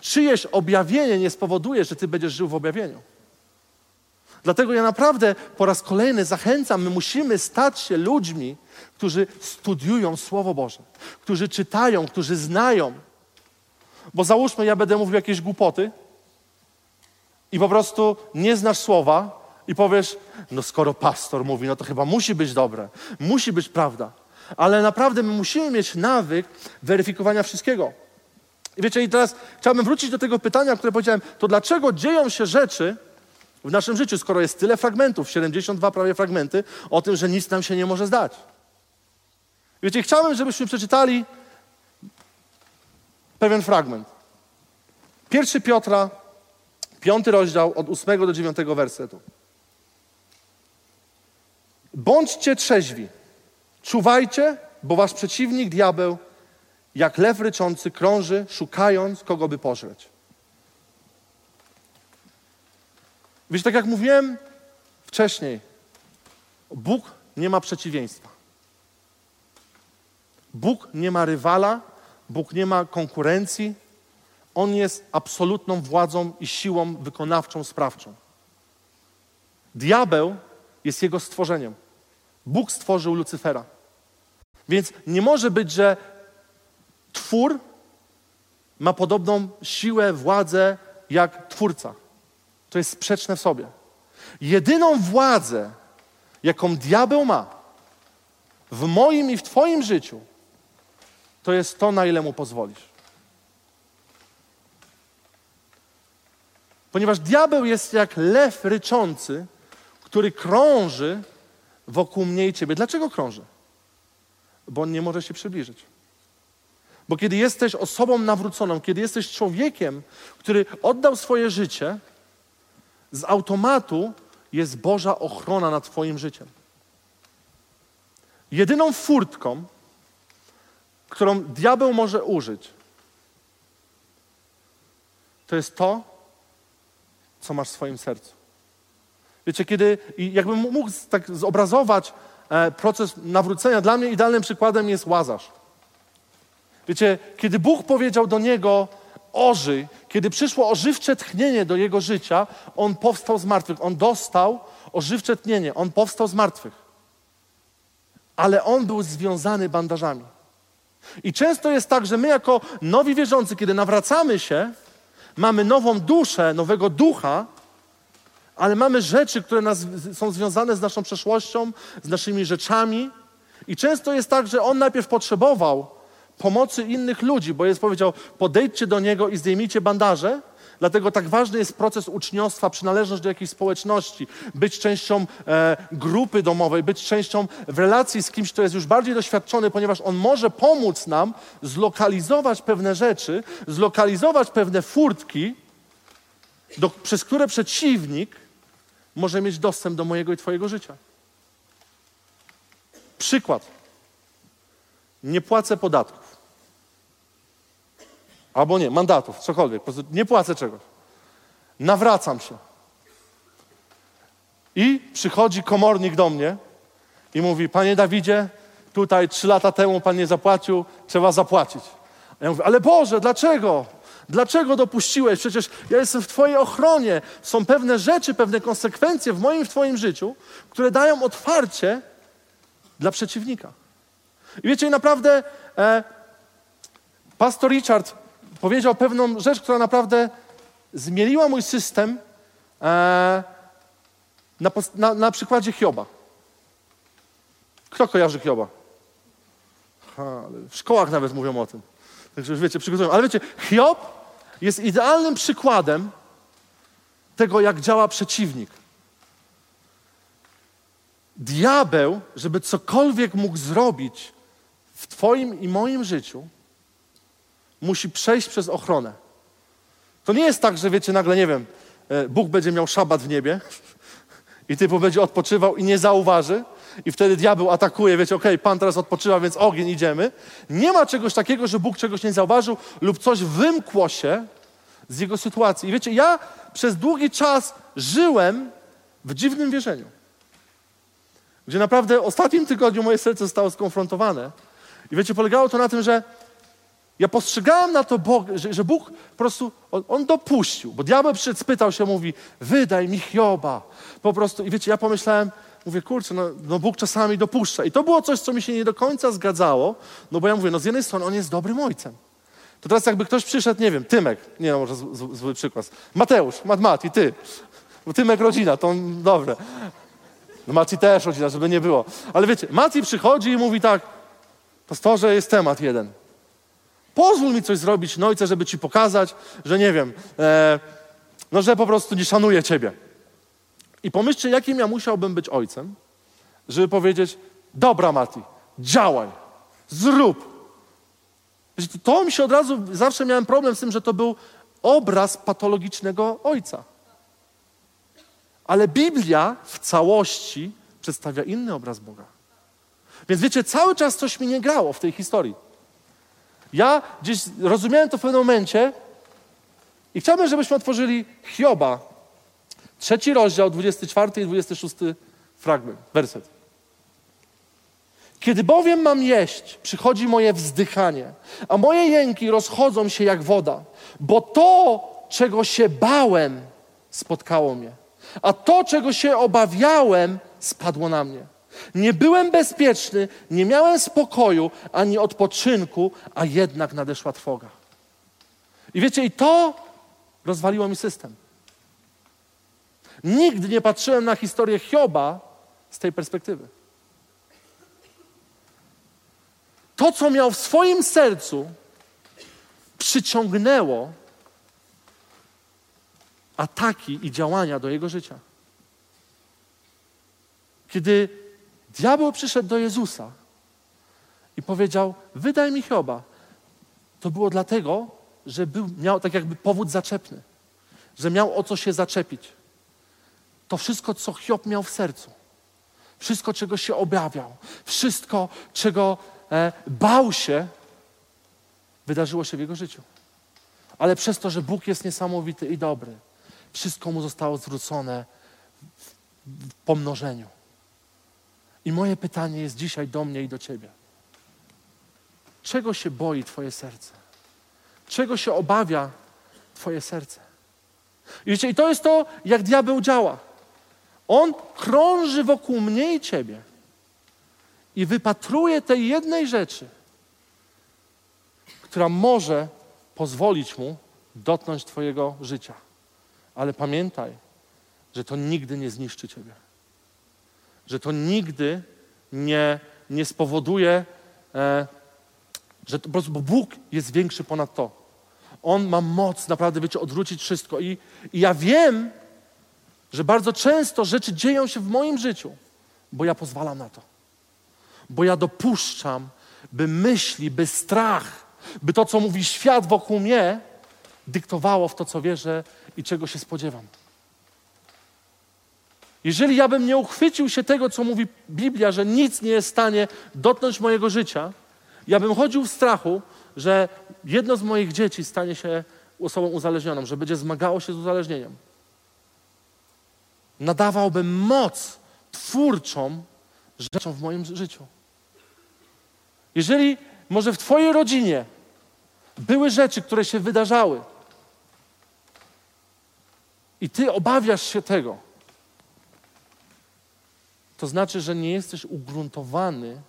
Czyjeś objawienie nie spowoduje, że ty będziesz żył w objawieniu. Dlatego ja naprawdę po raz kolejny zachęcam, my musimy stać się ludźmi, którzy studiują Słowo Boże, którzy czytają, którzy znają, bo załóżmy, ja będę mówił jakieś głupoty i po prostu nie znasz słowa i powiesz, no skoro pastor mówi, no to chyba musi być dobre, musi być prawda. Ale naprawdę my musimy mieć nawyk weryfikowania wszystkiego. I wiecie, i teraz chciałbym wrócić do tego pytania, które powiedziałem, to dlaczego dzieją się rzeczy w naszym życiu, skoro jest tyle fragmentów, 72 prawie fragmenty, o tym, że nic nam się nie może zdać. Wiecie, chciałbym, żebyśmy przeczytali pewien fragment. Pierwszy Piotra, piąty rozdział, od ósmego do dziewiątego wersetu. Bądźcie trzeźwi, czuwajcie, bo wasz przeciwnik, diabeł, jak lew ryczący, krąży, szukając, kogo by pożreć. Wiesz, tak jak mówiłem wcześniej, Bóg nie ma przeciwieństwa. Bóg nie ma rywala, Bóg nie ma konkurencji. On jest absolutną władzą i siłą wykonawczą, sprawczą. Diabeł jest jego stworzeniem. Bóg stworzył Lucyfera. Więc nie może być, że twór ma podobną siłę, władzę jak twórca. To jest sprzeczne w sobie. Jedyną władzę, jaką diabeł ma w moim i w Twoim życiu, to jest to, na ile mu pozwolisz. Ponieważ diabeł jest jak lew ryczący, który krąży wokół mnie i ciebie. Dlaczego krąży? Bo on nie może się przybliżyć. Bo kiedy jesteś osobą nawróconą, kiedy jesteś człowiekiem, który oddał swoje życie, z automatu jest Boża ochrona nad Twoim życiem. Jedyną furtką, którą diabeł może użyć, to jest to, co masz w swoim sercu. Wiecie, kiedy, jakbym mógł tak zobrazować e, proces nawrócenia, dla mnie idealnym przykładem jest Łazarz. Wiecie, kiedy Bóg powiedział do niego, ożyj, kiedy przyszło ożywcze tchnienie do jego życia, on powstał z martwych. On dostał ożywcze tchnienie, on powstał z martwych. Ale on był związany bandażami. I często jest tak, że my jako nowi wierzący, kiedy nawracamy się, mamy nową duszę, nowego ducha, ale mamy rzeczy, które nas, są związane z naszą przeszłością, z naszymi rzeczami. I często jest tak, że on najpierw potrzebował pomocy innych ludzi, bo jest powiedział: podejdźcie do niego i zdejmijcie bandaże. Dlatego tak ważny jest proces uczniostwa, przynależność do jakiejś społeczności, być częścią e, grupy domowej, być częścią w relacji z kimś, kto jest już bardziej doświadczony, ponieważ on może pomóc nam zlokalizować pewne rzeczy, zlokalizować pewne furtki, do, przez które przeciwnik może mieć dostęp do mojego i Twojego życia. Przykład. Nie płacę podatków. Albo nie, mandatów, cokolwiek. Po prostu nie płacę czegoś. Nawracam się. I przychodzi komornik do mnie i mówi: Panie Dawidzie, tutaj trzy lata temu pan nie zapłacił, trzeba zapłacić. A ja mówię: Ale Boże, dlaczego? Dlaczego dopuściłeś? Przecież ja jestem w Twojej ochronie. Są pewne rzeczy, pewne konsekwencje w moim, w Twoim życiu, które dają otwarcie dla przeciwnika. I wiecie, naprawdę e, pastor Richard powiedział pewną rzecz, która naprawdę zmieniła mój system e, na, na, na przykładzie Hioba. Kto kojarzy Hioba? Ha, w szkołach nawet mówią o tym. Także wiecie, przygotują. Ale wiecie, Hiob jest idealnym przykładem tego, jak działa przeciwnik. Diabeł, żeby cokolwiek mógł zrobić w Twoim i moim życiu, musi przejść przez ochronę. To nie jest tak, że wiecie, nagle, nie wiem, e, Bóg będzie miał szabat w niebie i typu będzie odpoczywał i nie zauważy i wtedy diabeł atakuje, wiecie, okej, okay, Pan teraz odpoczywa, więc ogień, idziemy. Nie ma czegoś takiego, że Bóg czegoś nie zauważył lub coś wymkło się z jego sytuacji. I wiecie, ja przez długi czas żyłem w dziwnym wierzeniu, gdzie naprawdę w ostatnim tygodniu moje serce zostało skonfrontowane. I wiecie, polegało to na tym, że ja postrzegałem na to, Bog, że, że Bóg po prostu, on, on, dopuścił, bo diabeł przyszedł, spytał się, mówi, wydaj mi Hioba. Po prostu, i wiecie, ja pomyślałem, mówię, kurczę, no, no, Bóg czasami dopuszcza. I to było coś, co mi się nie do końca zgadzało, no bo ja mówię, no z jednej strony on jest dobrym ojcem. To teraz jakby ktoś przyszedł, nie wiem, Tymek, nie no, może zły przykład, Mateusz, Mat, i ty. Bo Tymek rodzina, to dobre. No Mati też rodzina, żeby nie było. Ale wiecie, Mati przychodzi i mówi tak, pastorze, jest temat jeden. Pozwól mi coś zrobić, no ojcze, żeby ci pokazać, że nie wiem, e, no że po prostu nie szanuję ciebie. I pomyślcie, jakim ja musiałbym być ojcem, żeby powiedzieć, dobra Mati, działaj, zrób. To mi się od razu, zawsze miałem problem z tym, że to był obraz patologicznego ojca. Ale Biblia w całości przedstawia inny obraz Boga. Więc wiecie, cały czas coś mi nie grało w tej historii. Ja gdzieś rozumiałem to w pewnym momencie i chciałbym, żebyśmy otworzyli Hioba, trzeci rozdział, 24 i 26 fragment, werset. Kiedy bowiem mam jeść, przychodzi moje wzdychanie, a moje jęki rozchodzą się jak woda, bo to, czego się bałem, spotkało mnie, a to, czego się obawiałem, spadło na mnie. Nie byłem bezpieczny, nie miałem spokoju ani odpoczynku, a jednak nadeszła trwoga. I wiecie, i to rozwaliło mi system. Nigdy nie patrzyłem na historię Hioba z tej perspektywy. To, co miał w swoim sercu, przyciągnęło ataki i działania do jego życia. Kiedy diabeł przyszedł do Jezusa i powiedział: Wydaj mi Hioba, to było dlatego, że był, miał tak jakby powód zaczepny, że miał o co się zaczepić. To wszystko, co Hiob miał w sercu, wszystko, czego się obawiał, wszystko, czego e, bał się, wydarzyło się w jego życiu. Ale przez to, że Bóg jest niesamowity i dobry, wszystko mu zostało zwrócone w, w pomnożeniu. I moje pytanie jest dzisiaj do mnie i do ciebie. Czego się boi Twoje serce? Czego się obawia Twoje serce? I wiecie, i to jest to, jak diabeł działa. On krąży wokół mnie i ciebie i wypatruje tej jednej rzeczy, która może pozwolić mu dotknąć Twojego życia. Ale pamiętaj, że to nigdy nie zniszczy Ciebie. Że to nigdy nie, nie spowoduje, e, że to, po prostu, bo Bóg jest większy ponad to. On ma moc naprawdę, wiecie, odwrócić wszystko. I, I ja wiem, że bardzo często rzeczy dzieją się w moim życiu, bo ja pozwalam na to. Bo ja dopuszczam, by myśli, by strach, by to, co mówi świat wokół mnie, dyktowało w to, co wierzę i czego się spodziewam. Jeżeli ja bym nie uchwycił się tego, co mówi Biblia, że nic nie jest w stanie dotknąć mojego życia, ja bym chodził w strachu, że jedno z moich dzieci stanie się osobą uzależnioną, że będzie zmagało się z uzależnieniem. Nadawałbym moc twórczą rzeczom w moim życiu. Jeżeli może w Twojej rodzinie były rzeczy, które się wydarzały, i Ty obawiasz się tego, to znaczy, że nie jesteś ugruntowany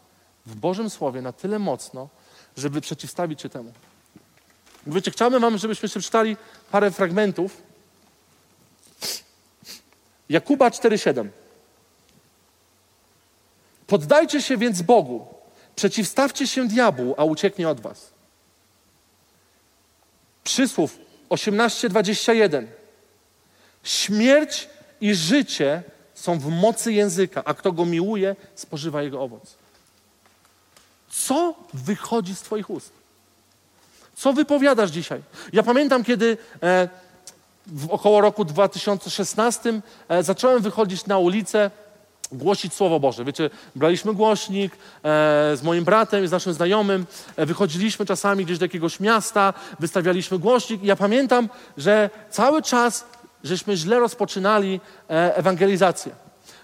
w Bożym Słowie na tyle mocno, żeby przeciwstawić się temu. Wiecie, chciałbym Wam, żebyśmy przeczytali parę fragmentów. Jakuba 4,7. Poddajcie się więc Bogu, przeciwstawcie się diabłu, a ucieknie od Was. Przysłów 18:21. Śmierć i życie są w mocy języka, a kto go miłuje, spożywa jego owoc. Co wychodzi z Twoich ust? Co wypowiadasz dzisiaj? Ja pamiętam, kiedy e, w około roku 2016 e, zacząłem wychodzić na ulicę, głosić Słowo Boże. Wiecie, braliśmy głośnik e, z moim bratem z naszym znajomym, e, wychodziliśmy czasami gdzieś do jakiegoś miasta, wystawialiśmy głośnik i ja pamiętam, że cały czas żeśmy źle rozpoczynali e, ewangelizację.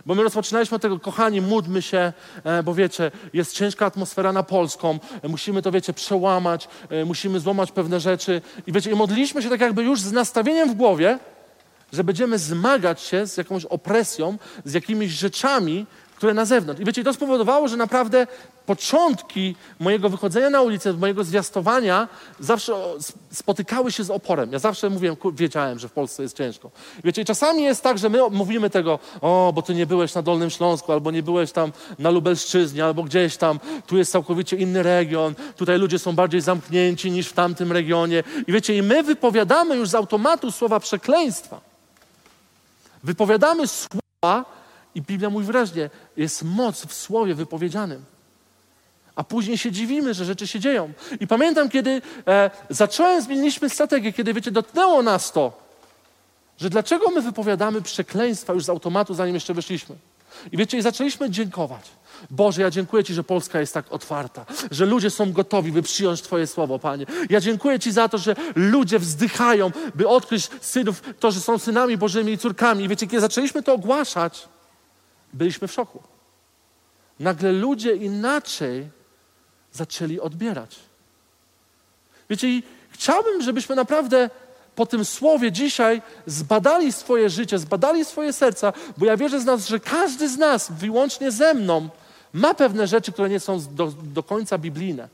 Bo my rozpoczynaliśmy od tego, kochani, módlmy się, e, bo wiecie, jest ciężka atmosfera na Polską, e, musimy to, wiecie, przełamać, musimy złamać pewne rzeczy. I wiecie, i modliliśmy się tak jakby już z nastawieniem w głowie, że będziemy zmagać się z jakąś opresją, z jakimiś rzeczami, które na zewnątrz. I wiecie, to spowodowało, że naprawdę początki mojego wychodzenia na ulicę, mojego zwiastowania zawsze spotykały się z oporem. Ja zawsze mówiłem, wiedziałem, że w Polsce jest ciężko. I wiecie, czasami jest tak, że my mówimy tego, o, bo ty nie byłeś na Dolnym Śląsku, albo nie byłeś tam na Lubelszczyźnie, albo gdzieś tam, tu jest całkowicie inny region, tutaj ludzie są bardziej zamknięci niż w tamtym regionie. I wiecie, i my wypowiadamy już z automatu słowa przekleństwa. Wypowiadamy słowa, i Biblia mówi wyraźnie, jest moc w słowie wypowiedzianym. A później się dziwimy, że rzeczy się dzieją. I pamiętam, kiedy e, zacząłem, zmieniliśmy strategię, kiedy, wiecie, dotknęło nas to, że dlaczego my wypowiadamy przekleństwa już z automatu, zanim jeszcze wyszliśmy. I wiecie, i zaczęliśmy dziękować. Boże, ja dziękuję Ci, że Polska jest tak otwarta, że ludzie są gotowi, by przyjąć Twoje słowo, Panie. Ja dziękuję Ci za to, że ludzie wzdychają, by odkryć synów, to, że są synami Bożymi i córkami. I wiecie, kiedy zaczęliśmy to ogłaszać, byliśmy w szoku. Nagle ludzie inaczej zaczęli odbierać. Wiecie, i chciałbym, żebyśmy naprawdę po tym słowie dzisiaj zbadali swoje życie, zbadali swoje serca, bo ja wierzę z nas, że każdy z nas, wyłącznie ze mną, ma pewne rzeczy, które nie są do, do końca biblijne.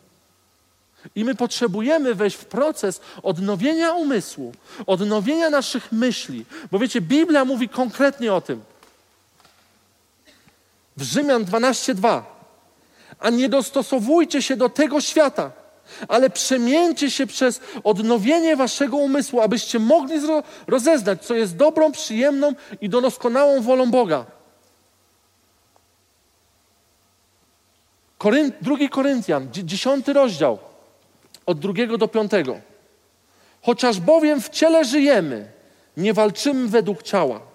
I my potrzebujemy wejść w proces odnowienia umysłu, odnowienia naszych myśli. Bo wiecie, Biblia mówi konkretnie o tym. W Rzymian 12:2. A nie dostosowujcie się do tego świata, ale przemieńcie się przez odnowienie waszego umysłu, abyście mogli rozeznać, co jest dobrą, przyjemną i doskonałą wolą Boga. Koryn, drugi Koryntian, dziesiąty rozdział, od drugiego do piątego. Chociaż bowiem w ciele żyjemy, nie walczymy według ciała,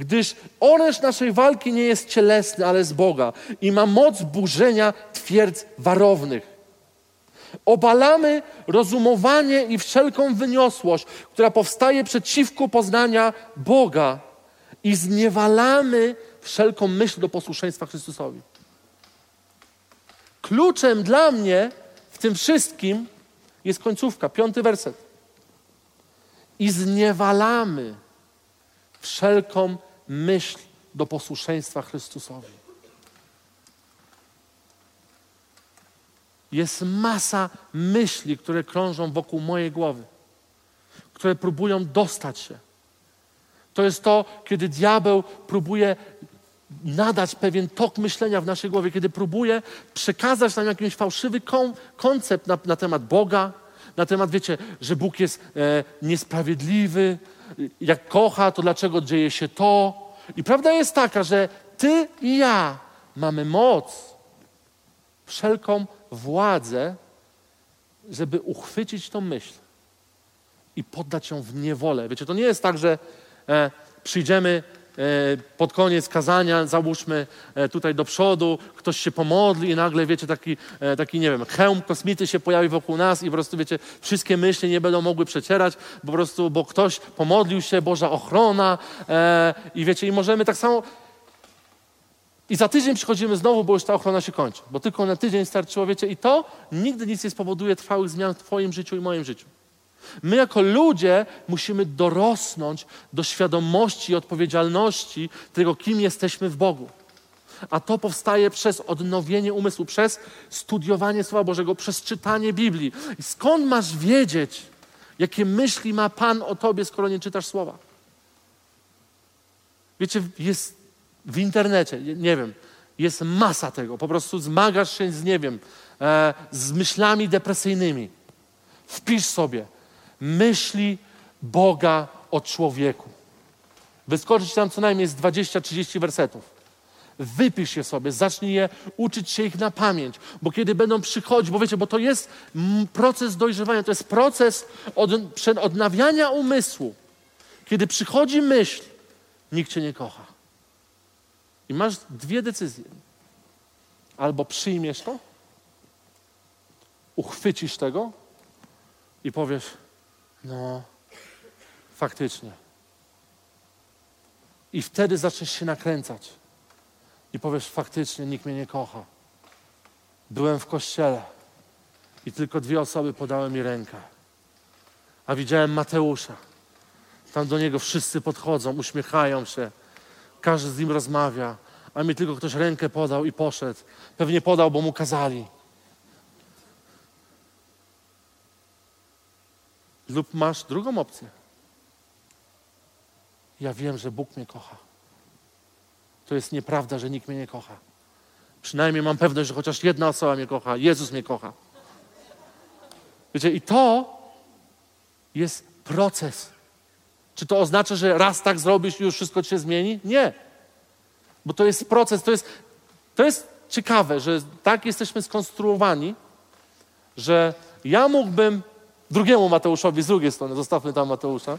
gdyż oręż naszej walki nie jest cielesny, ale z Boga i ma moc burzenia twierdz warownych. Obalamy rozumowanie i wszelką wyniosłość, która powstaje przeciwko poznania Boga i zniewalamy wszelką myśl do posłuszeństwa Chrystusowi. Kluczem dla mnie w tym wszystkim jest końcówka, piąty werset. I zniewalamy wszelką myśl do posłuszeństwa Chrystusowi. Jest masa myśli, które krążą wokół mojej głowy, które próbują dostać się. To jest to, kiedy diabeł próbuje nadać pewien tok myślenia w naszej głowie, kiedy próbuje przekazać nam jakiś fałszywy kon koncept na, na, temat Boga, na temat, wiecie, że Bóg jest e, niesprawiedliwy, jak kocha, to dlaczego dzieje się to. I prawda jest taka, że ty i ja mamy moc, wszelką władzę, żeby uchwycić tą myśl i poddać ją w niewolę. Wiecie, to nie jest tak, że e, przyjdziemy pod koniec kazania, załóżmy e, tutaj do przodu, ktoś się pomodli i nagle, wiecie, taki, e, taki nie wiem, hełm kosmity się pojawi wokół nas i po prostu, wiecie, wszystkie myśli nie będą mogły przecierać, po prostu, bo ktoś pomodlił się, Boża ochrona i wiecie, i możemy tak samo i za tydzień przychodzimy znowu, bo już ta ochrona się kończy. Bo tylko na tydzień starczyło, wiecie, i to nigdy nic nie spowoduje trwałych zmian w Twoim życiu i moim życiu. My jako ludzie musimy dorosnąć do świadomości i odpowiedzialności tego, kim jesteśmy w Bogu. A to powstaje przez odnowienie umysłu, przez studiowanie Słowa Bożego, przez czytanie Biblii. Skąd masz wiedzieć, jakie myśli ma Pan o tobie, skoro nie czytasz Słowa? Wiecie, jest w internecie, nie wiem, jest masa tego. Po prostu zmagasz się z, nie wiem, e, z myślami depresyjnymi. Wpisz sobie myśli Boga o człowieku. Wyskoczyć tam co najmniej z 20-30 wersetów. Wypisz je sobie, zacznij je uczyć się ich na pamięć, bo kiedy będą przychodzić, bo wiecie, bo to jest proces dojrzewania, to jest proces od, odnawiania umysłu. Kiedy przychodzi myśl, nikt cię nie kocha. I masz dwie decyzje. Albo przyjmiesz to, uchwycisz tego i powiesz, no, faktycznie. I wtedy zaczniesz się nakręcać. I powiesz, faktycznie nikt mnie nie kocha. Byłem w kościele i tylko dwie osoby podały mi rękę. A widziałem Mateusza. Tam do niego wszyscy podchodzą, uśmiechają się. Każdy z nim rozmawia, a mi tylko ktoś rękę podał i poszedł. Pewnie podał, bo mu kazali. Lub masz drugą opcję. Ja wiem, że Bóg mnie kocha. To jest nieprawda, że nikt mnie nie kocha. Przynajmniej mam pewność, że chociaż jedna osoba mnie kocha. Jezus mnie kocha. Wiecie, i to jest proces. Czy to oznacza, że raz tak zrobisz i już wszystko się zmieni? Nie. Bo to jest proces, to jest, to jest ciekawe, że tak jesteśmy skonstruowani, że ja mógłbym drugiemu Mateuszowi z drugiej strony, zostawmy tam Mateusza.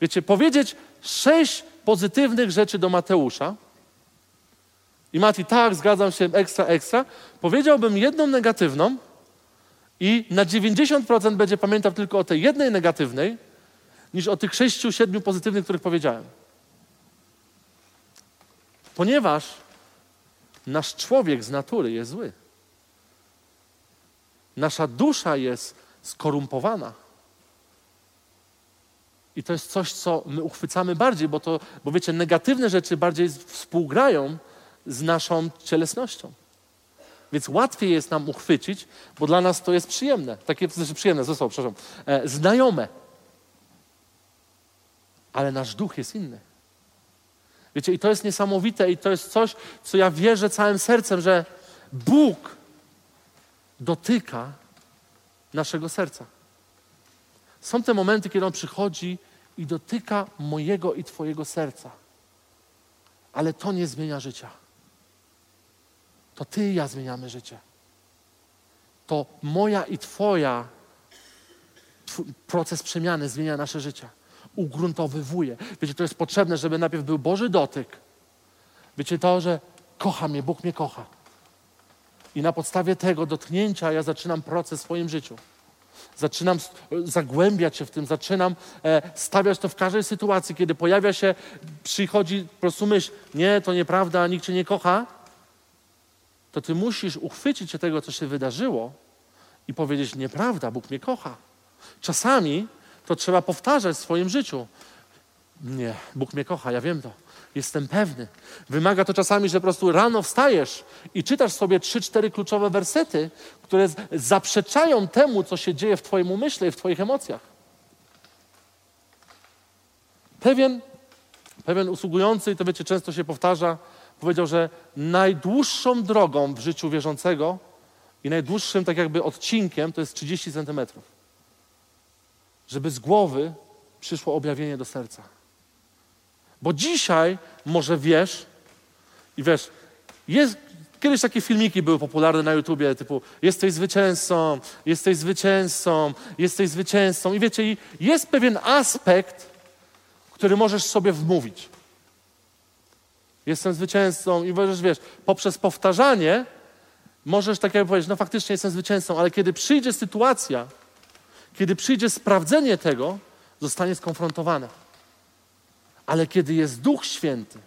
Wiecie, powiedzieć sześć pozytywnych rzeczy do Mateusza I Mati, tak, zgadzam się, ekstra, ekstra. Powiedziałbym jedną negatywną i na 90% będzie pamiętał tylko o tej jednej negatywnej, niż o tych sześciu, siedmiu pozytywnych, których powiedziałem. Ponieważ nasz człowiek z natury jest zły. Nasza dusza jest skorumpowana. I to jest coś, co my uchwycamy bardziej, bo to, bo wiecie, negatywne rzeczy bardziej współgrają z naszą cielesnością. Więc łatwiej jest nam uchwycić, bo dla nas to jest przyjemne. Takie, znaczy przyjemne, zostało, przepraszam, e, znajome. Ale nasz duch jest inny. Wiecie, i to jest niesamowite, i to jest coś, co ja wierzę całym sercem, że Bóg dotyka naszego serca. Są te momenty, kiedy On przychodzi i dotyka mojego i Twojego serca. Ale to nie zmienia życia. To Ty i ja zmieniamy życie. To moja i Twoja proces przemiany zmienia nasze życie. Ugruntowywuje. Wiecie, to jest potrzebne, żeby najpierw był Boży dotyk. Wiecie, to, że kocha mnie, Bóg mnie kocha. I na podstawie tego dotknięcia ja zaczynam proces w swoim życiu. Zaczynam zagłębiać się w tym, zaczynam e, stawiać to w każdej sytuacji, kiedy pojawia się, przychodzi po prostu myśl, nie, to nieprawda, nikt cię nie kocha, to ty musisz uchwycić się tego, co się wydarzyło i powiedzieć, nieprawda, Bóg mnie kocha. Czasami to trzeba powtarzać w swoim życiu. Nie, Bóg mnie kocha, ja wiem to. Jestem pewny. Wymaga to czasami, że po prostu rano wstajesz i czytasz sobie trzy, cztery kluczowe wersety, które zaprzeczają temu, co się dzieje w Twoim umyśle i w Twoich emocjach. Pewien, pewien usługujący, i to wiecie, często się powtarza, powiedział, że najdłuższą drogą w życiu wierzącego i najdłuższym tak jakby odcinkiem to jest 30 centymetrów. Żeby z głowy przyszło objawienie do serca. Bo dzisiaj może wiesz i wiesz, jest, kiedyś takie filmiki były popularne na YouTubie, typu jesteś zwycięzcą, jesteś zwycięzcą, jesteś zwycięzcą. I wiecie, jest pewien aspekt, który możesz sobie wmówić. Jestem zwycięzcą i możesz, wiesz, poprzez powtarzanie możesz tak jakby powiedzieć, no faktycznie jestem zwycięzcą, ale kiedy przyjdzie sytuacja, kiedy przyjdzie sprawdzenie tego, zostanie skonfrontowane. Ale kiedy jest Duch Święty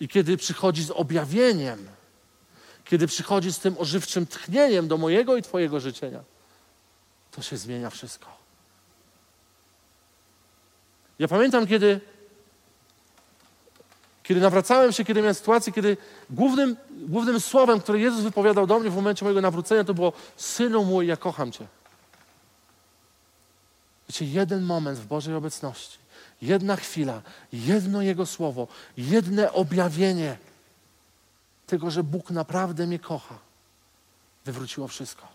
i kiedy przychodzi z objawieniem, kiedy przychodzi z tym ożywczym tchnieniem do mojego i Twojego życzenia, to się zmienia wszystko. Ja pamiętam, kiedy, kiedy nawracałem się, kiedy miałem sytuację, kiedy głównym, głównym słowem, które Jezus wypowiadał do mnie w momencie mojego nawrócenia, to było: Synu mój, ja kocham Cię. Wiecie, jeden moment w Bożej obecności Jedna chwila, jedno Jego słowo, jedne objawienie tego, że Bóg naprawdę mnie kocha, wywróciło wszystko.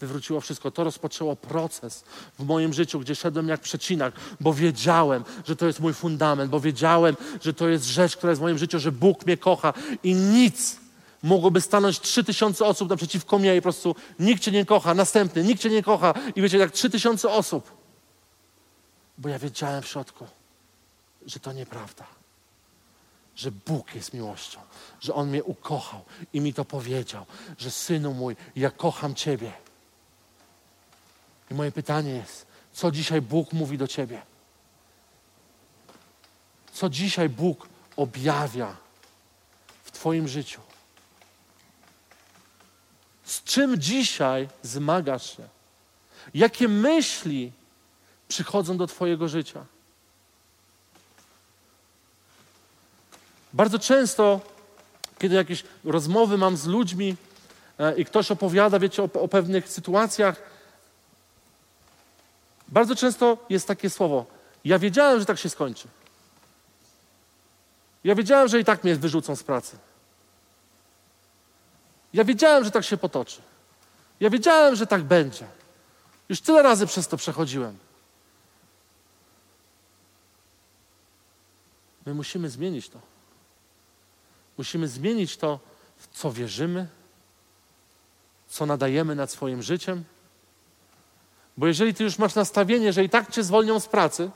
Wywróciło wszystko. To rozpoczęło proces w moim życiu, gdzie szedłem jak przecinak, bo wiedziałem, że to jest mój fundament, bo wiedziałem, że to jest rzecz, która jest w moim życiu, że Bóg mnie kocha i nic mogłoby stanąć trzy tysiące osób naprzeciwko mnie i po prostu nikt Cię nie kocha, następny, nikt Cię nie kocha i wiecie, jak trzy tysiące osób bo ja wiedziałem w środku, że to nieprawda. Że Bóg jest miłością, że On mnie ukochał i mi to powiedział, że synu mój, ja kocham Ciebie. I moje pytanie jest, co dzisiaj Bóg mówi do Ciebie? Co dzisiaj Bóg objawia w Twoim życiu? Z czym dzisiaj zmagasz się? Jakie myśli przychodzą do Twojego życia. Bardzo często, kiedy jakieś rozmowy mam z ludźmi e, i ktoś opowiada, wiecie, o, o pewnych sytuacjach, bardzo często jest takie słowo: Ja wiedziałem, że tak się skończy. Ja wiedziałem, że i tak mnie wyrzucą z pracy. Ja wiedziałem, że tak się potoczy. Ja wiedziałem, że tak będzie. Już tyle razy przez to przechodziłem. My musimy zmienić to. Musimy zmienić to, w co wierzymy, co nadajemy nad swoim życiem. Bo jeżeli ty już masz nastawienie, że i tak cię zwolnią z pracy,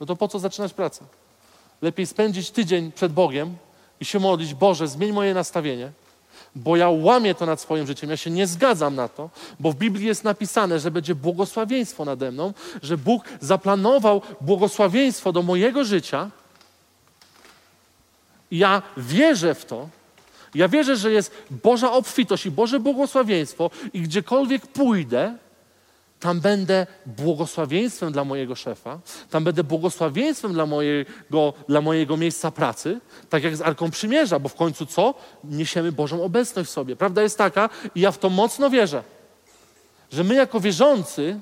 no to po co zaczynać pracę? Lepiej spędzić tydzień przed Bogiem, i się modlić, Boże, zmień moje nastawienie, bo ja łamię to nad swoim życiem, ja się nie zgadzam na to, bo w Biblii jest napisane, że będzie błogosławieństwo nade mną, że Bóg zaplanował błogosławieństwo do mojego życia. Ja wierzę w to, ja wierzę, że jest Boża obfitość i Boże błogosławieństwo i gdziekolwiek pójdę, tam będę błogosławieństwem dla mojego szefa, tam będę błogosławieństwem dla mojego, dla mojego miejsca pracy, tak jak z Arką Przymierza, bo w końcu co? Niesiemy Bożą obecność w sobie. Prawda jest taka, i ja w to mocno wierzę, że my jako wierzący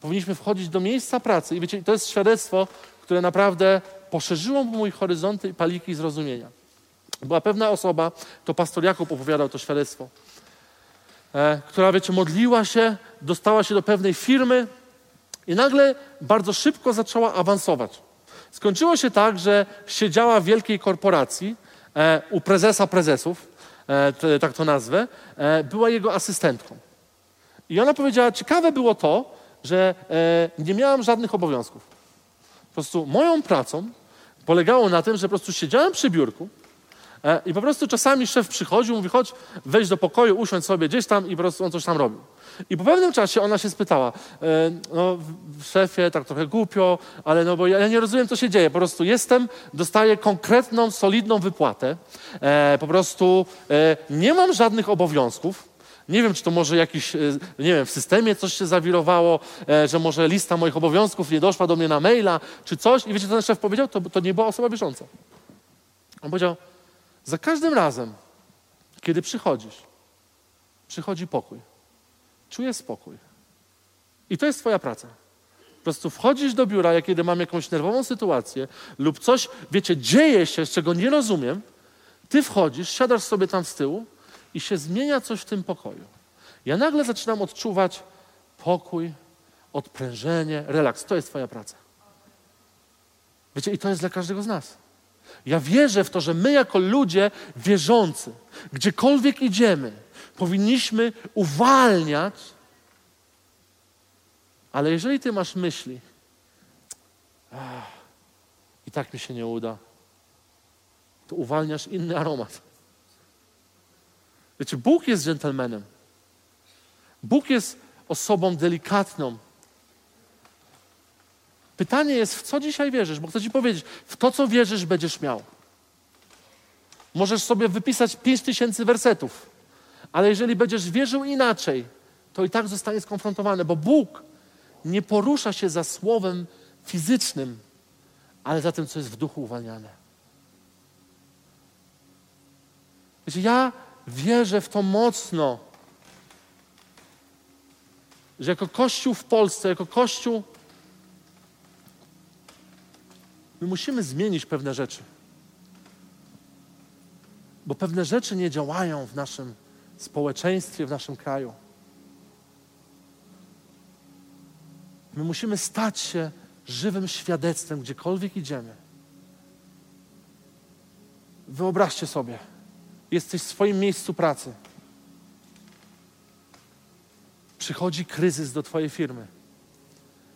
powinniśmy wchodzić do miejsca pracy i wiecie, to jest świadectwo, które naprawdę poszerzyło mój horyzonty i paliki zrozumienia. Była pewna osoba, to pastor Jakub opowiadał to świadectwo, e, która, wiecie, modliła się, dostała się do pewnej firmy i nagle bardzo szybko zaczęła awansować. Skończyło się tak, że siedziała w wielkiej korporacji e, u prezesa prezesów, e, tak to nazwę, e, była jego asystentką. I ona powiedziała, ciekawe było to, że e, nie miałam żadnych obowiązków. Po prostu moją pracą polegało na tym, że po prostu siedziałem przy biurku, E, I po prostu czasami szef przychodził, mówi, chodź, wejdź do pokoju, usiądź sobie gdzieś tam i po prostu on coś tam robił. I po pewnym czasie ona się spytała, e, no szefie, tak trochę głupio, ale no bo ja, nie rozumiem, co się dzieje. Po prostu jestem, dostaję konkretną, solidną wypłatę, e, po prostu nie mam żadnych obowiązków, nie wiem, czy to może jakiś, nie wiem, w systemie coś się zawirowało, że może lista moich obowiązków nie doszła do mnie na maila, czy coś. I wiecie, co ten szef powiedział? To, to nie była osoba wierząca. On powiedział, za każdym razem, kiedy przychodzisz, przychodzi pokój. Czujesz spokój. I to jest Twoja praca. Po prostu wchodzisz do biura, jak kiedy mam jakąś nerwową sytuację lub coś, wiecie, dzieje się, z czego nie rozumiem, ty wchodzisz, siadasz sobie tam z tyłu i się zmienia coś w tym pokoju. Ja nagle zaczynam odczuwać pokój, odprężenie, relaks. To jest Twoja praca. Wiecie, i to jest dla każdego z nas. Ja wierzę w to, że my, jako ludzie wierzący, gdziekolwiek idziemy, powinniśmy uwalniać. Ale jeżeli ty masz myśli, i tak mi się nie uda, to uwalniasz inny aromat. Wiecie, Bóg jest dżentelmenem. Bóg jest osobą delikatną. Pytanie jest, w co dzisiaj wierzysz? Bo chcę Ci powiedzieć, w to, co wierzysz, będziesz miał. Możesz sobie wypisać pięć tysięcy wersetów, ale jeżeli będziesz wierzył inaczej, to i tak zostanie skonfrontowany, bo Bóg nie porusza się za słowem fizycznym, ale za tym, co jest w duchu uwalniane. Wiecie, ja wierzę w to mocno, że jako Kościół w Polsce, jako Kościół My musimy zmienić pewne rzeczy. Bo pewne rzeczy nie działają w naszym społeczeństwie, w naszym kraju. My musimy stać się żywym świadectwem, gdziekolwiek idziemy. Wyobraźcie sobie, jesteś w swoim miejscu pracy. Przychodzi kryzys do Twojej firmy.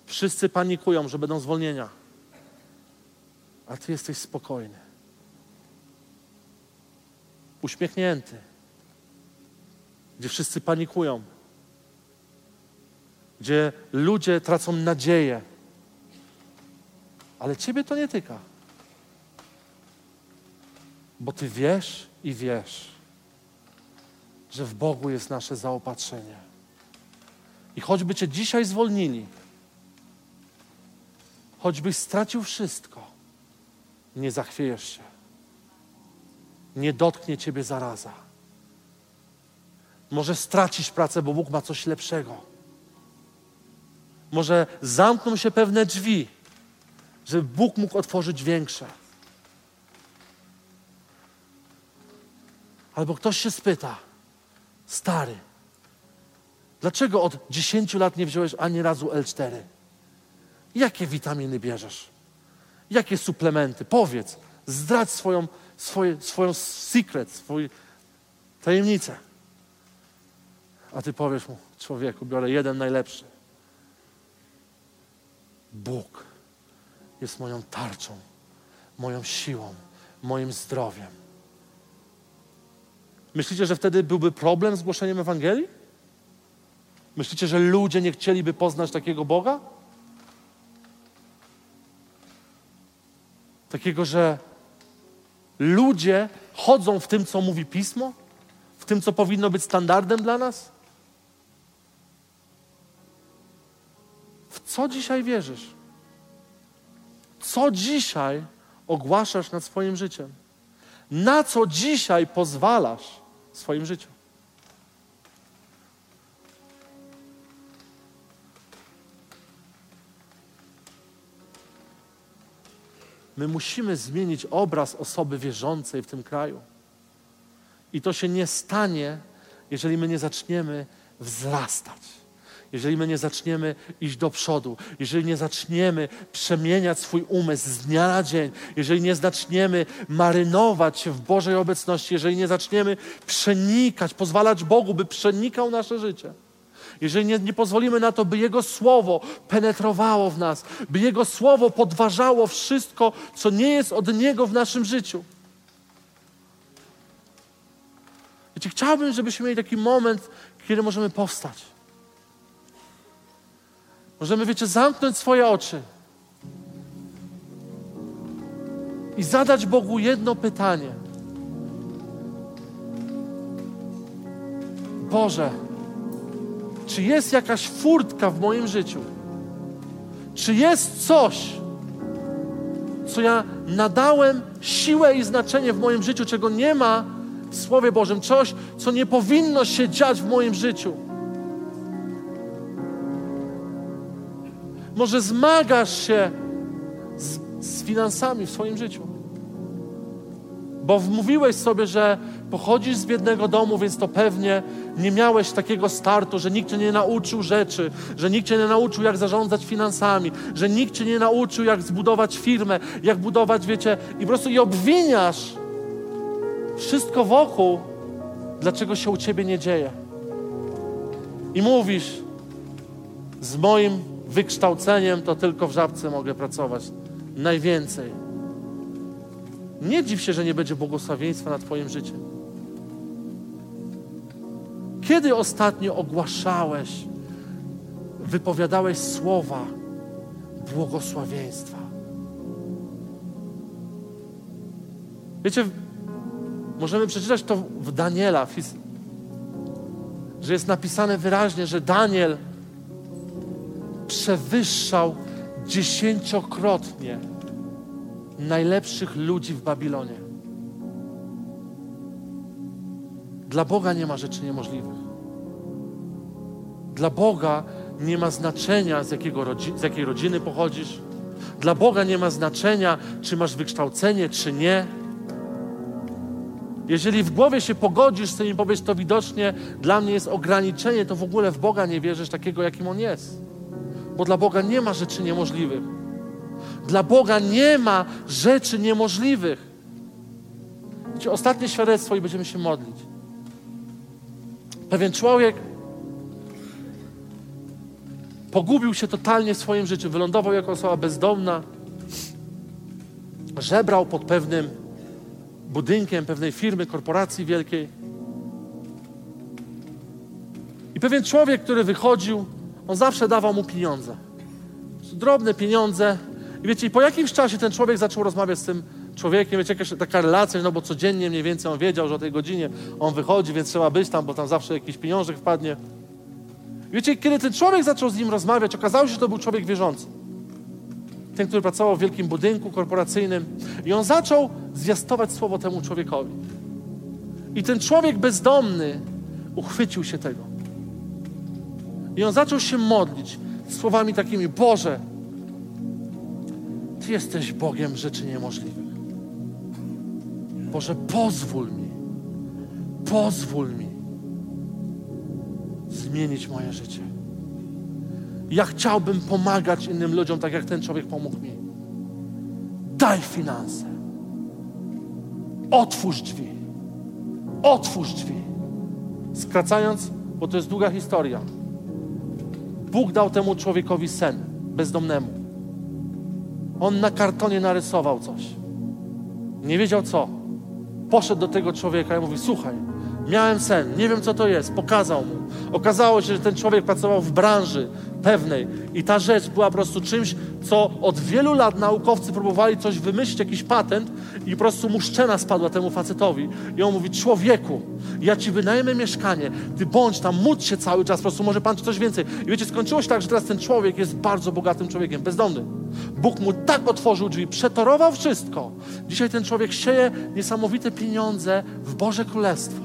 Wszyscy panikują, że będą zwolnienia a Ty jesteś spokojny. Uśmiechnięty. Gdzie wszyscy panikują. Gdzie ludzie tracą nadzieję. Ale Ciebie to nie tyka. Bo Ty wiesz i wiesz, że w Bogu jest nasze zaopatrzenie. I choćby Cię dzisiaj zwolnili, choćbyś stracił wszystko, nie zachwiejesz się. Nie dotknie ciebie zaraza. Może stracisz pracę, bo Bóg ma coś lepszego. Może zamkną się pewne drzwi, żeby Bóg mógł otworzyć większe. Albo ktoś się spyta, stary, dlaczego od 10 lat nie wziąłeś ani razu L4? Jakie witaminy bierzesz? Jakie suplementy? Powiedz. Zdradź swoją, swoje, swoją secret, swoją tajemnicę. A ty powiesz mu, człowieku, biorę jeden najlepszy. Bóg jest moją tarczą, moją siłą, moim zdrowiem. Myślicie, że wtedy byłby problem z głoszeniem Ewangelii? Myślicie, że ludzie nie chcieliby poznać takiego Boga? Takiego, że ludzie chodzą w tym, co mówi pismo? W tym, co powinno być standardem dla nas? W co dzisiaj wierzysz? Co dzisiaj ogłaszasz nad swoim życiem? Na co dzisiaj pozwalasz w swoim życiu? My musimy zmienić obraz osoby wierzącej w tym kraju. I to się nie stanie, jeżeli my nie zaczniemy wzrastać. Jeżeli my nie zaczniemy iść do przodu, jeżeli nie zaczniemy przemieniać swój umysł z dnia na dzień, jeżeli nie zaczniemy marynować się w Bożej obecności, jeżeli nie zaczniemy przenikać, pozwalać Bogu, by przenikał nasze życie, jeżeli nie, nie pozwolimy na to, by Jego Słowo penetrowało w nas, by Jego Słowo podważało wszystko, co nie jest od Niego w naszym życiu. Wiecie, chciałbym, żebyśmy mieli taki moment, kiedy możemy powstać. Możemy, wiecie, zamknąć swoje oczy i zadać Bogu jedno pytanie. Boże, czy jest jakaś furtka w moim życiu? Czy jest coś, co ja nadałem siłę i znaczenie w moim życiu, czego nie ma w Słowie Bożym? Coś, co nie powinno się dziać w moim życiu? Może zmagasz się z, z finansami w swoim życiu, bo wmówiłeś sobie, że pochodzisz z biednego domu, więc to pewnie nie miałeś takiego startu, że nikt cię nie nauczył rzeczy, że nikt cię nie nauczył, jak zarządzać finansami, że nikt cię nie nauczył, jak zbudować firmę, jak budować, wiecie, i po prostu i obwiniasz wszystko wokół, dlaczego się u ciebie nie dzieje. I mówisz, z moim wykształceniem to tylko w żabce mogę pracować. Najwięcej. Nie dziw się, że nie będzie błogosławieństwa na Twoim życiem. Kiedy ostatnio ogłaszałeś, wypowiadałeś słowa błogosławieństwa? Wiecie, możemy przeczytać to w Daniela, że jest napisane wyraźnie, że Daniel przewyższał dziesięciokrotnie najlepszych ludzi w Babilonie. Dla Boga nie ma rzeczy niemożliwych. Dla Boga nie ma znaczenia, z, jakiego rodzi- z jakiej rodziny pochodzisz. Dla Boga nie ma znaczenia, czy masz wykształcenie, czy nie. Jeżeli w głowie się pogodzisz z tym i powiesz, to widocznie dla mnie jest ograniczenie, to w ogóle w Boga nie wierzysz takiego, jakim On jest. Bo dla Boga nie ma rzeczy niemożliwych. Dla Boga nie ma rzeczy niemożliwych. Wiecie, ostatnie świadectwo i będziemy się modlić. Pewien człowiek pogubił się totalnie w swoim życiu, wylądował jako osoba bezdomna, żebrał pod pewnym budynkiem pewnej firmy, korporacji wielkiej. I pewien człowiek, który wychodził, on zawsze dawał mu pieniądze. Drobne pieniądze. I wiecie, i po jakimś czasie ten człowiek zaczął rozmawiać z tym człowiekiem, wiecie, jakaś taka relacja, no bo codziennie mniej więcej on wiedział, że o tej godzinie on wychodzi, więc trzeba być tam, bo tam zawsze jakiś pieniążek wpadnie. Wiecie, kiedy ten człowiek zaczął z nim rozmawiać, okazało się, że to był człowiek wierzący. Ten, który pracował w wielkim budynku korporacyjnym. I on zaczął zwiastować słowo temu człowiekowi. I ten człowiek bezdomny uchwycił się tego. I on zaczął się modlić słowami takimi: Boże, Ty jesteś Bogiem rzeczy niemożliwych. Boże, pozwól mi, pozwól mi zmienić moje życie. Ja chciałbym pomagać innym ludziom, tak jak ten człowiek pomógł mi. Daj finanse. Otwórz drzwi. Otwórz drzwi. Skracając, bo to jest długa historia. Bóg dał temu człowiekowi sen, bezdomnemu. On na kartonie narysował coś. Nie wiedział co. Poszedł do tego człowieka i mówi: Słuchaj, miałem sen, nie wiem co to jest. Pokazał mu. Okazało się, że ten człowiek pracował w branży pewnej i ta rzecz była po prostu czymś, co od wielu lat naukowcy próbowali coś wymyślić, jakiś patent i po prostu mu szczena spadła temu facetowi. I on mówi: Człowieku, ja ci wynajmę mieszkanie, ty bądź tam, módl się cały czas, po prostu może pan coś więcej. I wiecie, skończyło się tak, że teraz ten człowiek jest bardzo bogatym człowiekiem, bezdomny. Bóg mu tak otworzył drzwi, przetorował wszystko. Dzisiaj ten człowiek sieje niesamowite pieniądze w Boże Królestwo.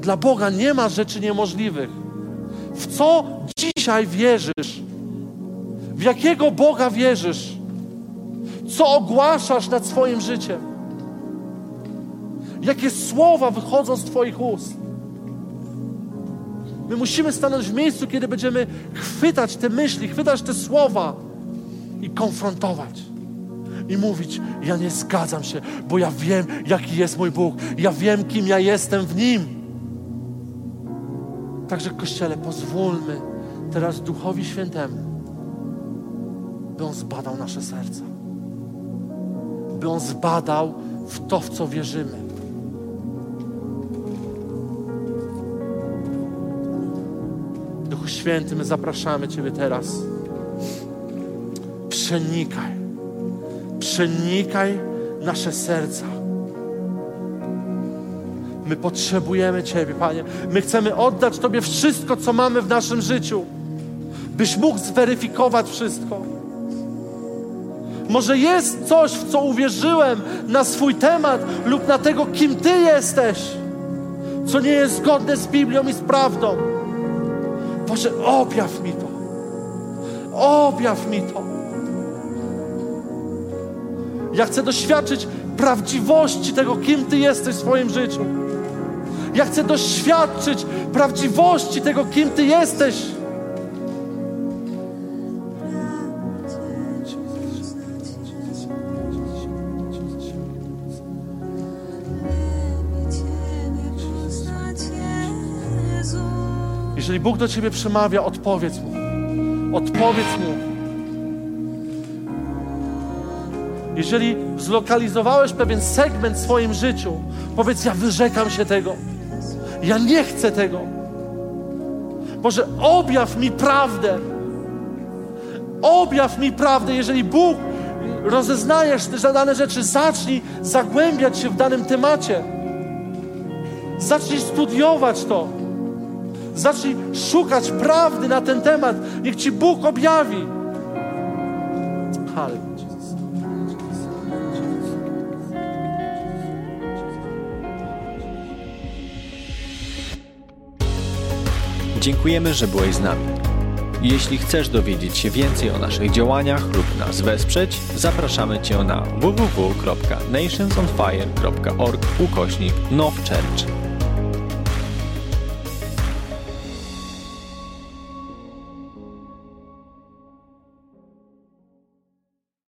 Dla Boga nie ma rzeczy niemożliwych. W co dzisiaj wierzysz? W jakiego Boga wierzysz? Co ogłaszasz nad swoim życiem? Jakie słowa wychodzą z Twoich ust? My musimy stanąć w miejscu, kiedy będziemy chwytać te myśli, chwytać te słowa i konfrontować. I mówić: Ja nie zgadzam się, bo ja wiem, jaki jest mój Bóg. Ja wiem, kim ja jestem w nim. Także, Kościele, pozwólmy teraz Duchowi Świętemu, by On zbadał nasze serca. By On zbadał w to, w co wierzymy. Święty, my zapraszamy Ciebie teraz. Przenikaj, przenikaj nasze serca. My potrzebujemy Ciebie, Panie. My chcemy oddać Tobie wszystko, co mamy w naszym życiu, byś mógł zweryfikować wszystko. Może jest coś, w co uwierzyłem na swój temat lub na tego, kim Ty jesteś, co nie jest zgodne z Biblią i z prawdą. Boże, objaw mi to. Objaw mi to. Ja chcę doświadczyć prawdziwości tego, kim Ty jesteś w swoim życiu. Ja chcę doświadczyć prawdziwości tego, kim Ty jesteś. Jeżeli Bóg do Ciebie przemawia, odpowiedz Mu. Odpowiedz Mu. Jeżeli zlokalizowałeś pewien segment w swoim życiu, powiedz: Ja wyrzekam się tego. Ja nie chcę tego. Boże, objaw mi prawdę. Objaw mi prawdę. Jeżeli Bóg rozeznajesz dane rzeczy, zacznij zagłębiać się w danym temacie. Zacznij studiować to. Zacznij szukać prawdy na ten temat. Niech Ci Bóg objawi. Halleluja. Dziękujemy, że byłeś z nami. Jeśli chcesz dowiedzieć się więcej o naszych działaniach lub nas wesprzeć, zapraszamy Cię na www.nationsonfire.org ukośnik nowchurch.